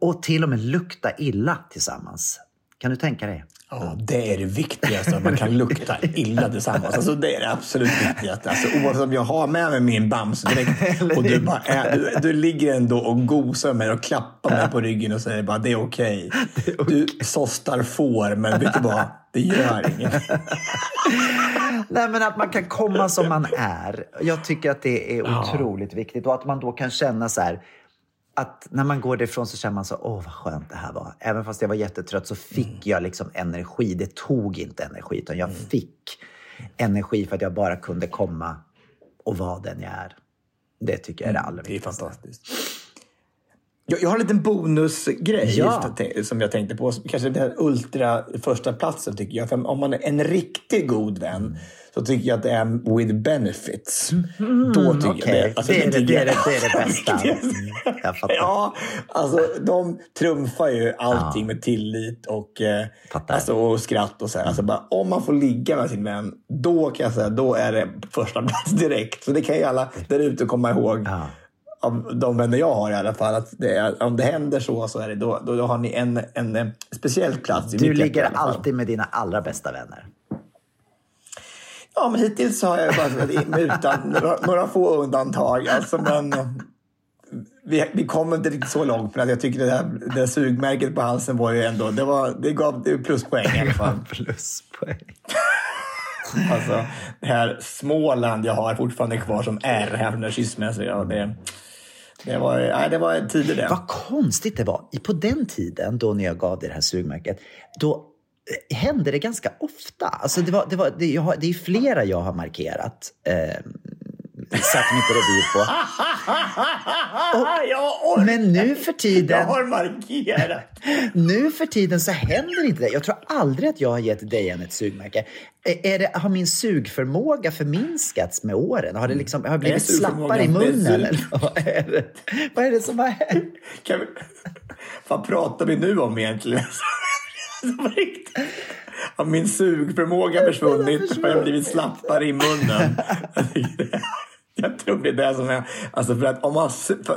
och till och med lukta illa tillsammans. Kan du tänka dig? Ja, det är det viktigaste, att man kan lukta illa tillsammans. Alltså, det är det absolut viktigaste. Alltså, oavsett om jag har med mig min Bamse direkt och du, bara är, du, du ligger ändå och gosar med och klappar mig på ryggen och säger bara det är okej. Du såstar får, men vet du vad? Det gör inget. Nej, men att man kan komma som man är. Jag tycker att det är otroligt viktigt. Och att man då kan känna så här, att när man går därifrån så känner man så, åh vad skönt det här var. Även fast jag var jättetrött så fick jag liksom energi. Det tog inte energi, utan jag fick energi för att jag bara kunde komma och vara den jag är. Det tycker jag är det allra Det är viktigaste. fantastiskt. Jag, jag har en liten bonusgrej Ja. som jag tänkte på. Kanske den ultra första platsen tycker jag. För om man är en riktigt god vän så tycker jag att det är with benefits. Då tycker Okej, jag det. Alltså, det, är det, det, är det, det är det bästa. Mm, jag fattar. Ja, alltså de trumfar ju allting med tillit och, eh, alltså, och skratt och så här. Alltså bara, om man får ligga med sin vän, då kan jag säga, då är det första plats direkt. Så det kan ju alla där ute komma ihåg. Ja. Av de vänner jag har i alla fall. Att det om det händer så, så är det, då, då, då har ni en, en, eh, speciell plats Du ligger alltid med dina allra bästa vänner. Ja, men hittills har jag bara utan några, några få undantag. Alltså, men, eh, vi, vi kom inte riktigt så långt, men jag tycker det där, det där sugmärket på halsen var ju ändå, det, var, det gav det pluspoäng i alla fall. Pluspoäng. Alltså, det här Småland jag har fortfarande kvar som R här från den skilsmässan. Ja, det, det, var, nej, det var en tid det. Vad konstigt det var. På den tiden då när jag gav det här sugmärket, då eh, hände det ganska ofta. Alltså det, var, det, var, det, jag har, det är flera jag har markerat. Eh, satt mitt revir på. jag orkar. Men nu för Jag tiden, har markerat. nu för tiden så händer inte det. Jag tror aldrig att jag har gett än ett sugmärke. Är det, har min sugförmåga förminskats med åren? Har, det liksom, har jag blivit slappare i munnen? Eller vad, är det, vad är det som har hänt? Kan vi, vad pratar vi nu om egentligen? Har min sugförmåga försvunnit? Har jag blivit slappare i munnen? Jag tror det är det som är... Alltså för att om man,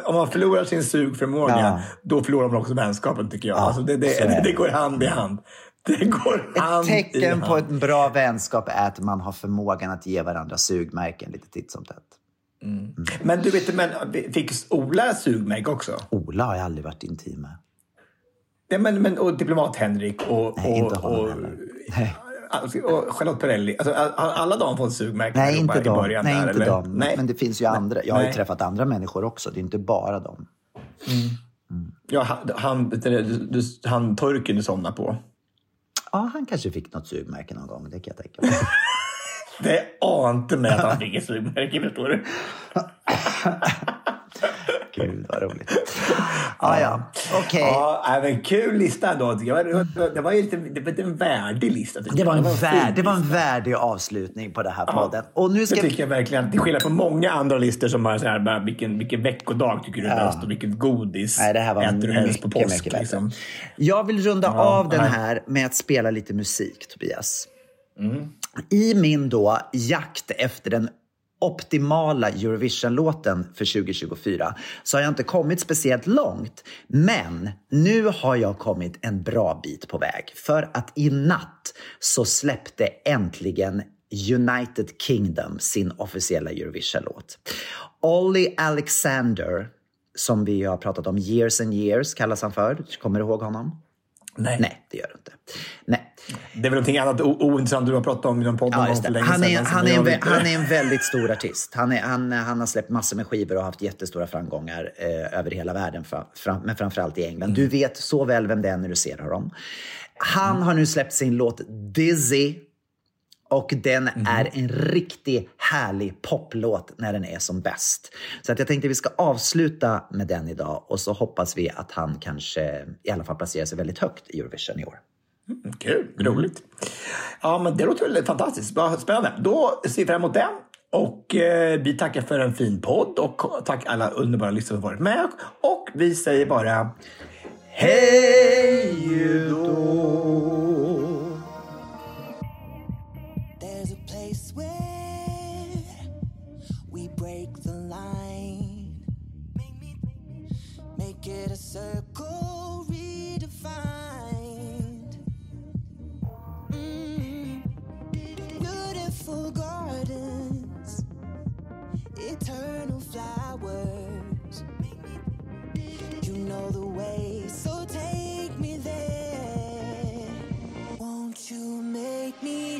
om man förlorar sin sugförmåga, Ja. då förlorar man också vänskapen tycker jag. Ja, alltså det, det, det, det. går hand i hand. Det går hand Ett tecken i hand. på en bra vänskap är att man har förmågan att ge varandra sugmärken lite titt som tätt. Men du vet, men fick Ola sugmärke också? Ola har jag aldrig varit intim med. Ja, men, men, och Diplomat-Henrik och, Nej, inte och. Nej, Alltså, och Charlotte Perrelli. Alltså, alla de fått sugmärken Nej inte i dem. början? Nej, där, inte eller? dem. Nej. Men det finns ju andra. Jag har ju Nej. träffat andra människor också. Det är inte bara dem. Ja, han, han, du, han turken du somnar på. Ja, han kanske fick något sugmärke någon gång, det kan jag tänka mig. Det ante mig att han fick ett sugmärke, förstår du. Gud vad roligt. Ah, ja, okej. Ja, nej, men kul lista ändå. Det var, det var, ju lite, det var en värdig lista. Det var, en vär, fin det var en värdig avslutning på den här podden. Och nu ska Det tycker jag verkligen. Till skillnad från många andra listor som har så här, bara, vilken, vilken veckodag tycker du är bäst och vilket godis Nej, det här var äter du helst på påsk. mycket liksom. Jag vill runda av den här med att spela lite musik, Tobias. Mm. I min då jakt efter den optimala Eurovision-låten för 2024 så har jag inte kommit speciellt långt. Men nu har jag kommit en bra bit på väg. För att i natt så släppte äntligen United Kingdom sin officiella Eurovision-låt. Olly Alexander, som vi har pratat om, Years and Years kallas han för. Kommer du ihåg honom? Nej. Nej, det gör du inte. Nej. Det är väl någonting annat ointressant du har pratat om i någon podd Ja, för Han, är, han, är en, han är en väldigt stor artist. Han, är, han, han har släppt massor med skivor och haft jättestora framgångar eh, över hela världen, fra, fram, men framförallt i England. Du vet så väl vem det är när du ser honom. Han har nu släppt sin låt Dizzy. Och den är en riktigt härlig poplåt när den är som bäst. Så att jag tänkte vi ska avsluta med den idag och så hoppas vi att han kanske i alla fall placerar sig väldigt högt i Eurovision i år. Kul, roligt. Ja, men det låter väl fantastiskt. Spännande. Då ser vi fram emot den. Och eh, vi tackar för en fin podd och tack alla underbara lyssnare som varit med. Och vi säger bara hej då! Circle redefined. Mm. Beautiful gardens, eternal flowers. You know the way, so take me there. Won't you make me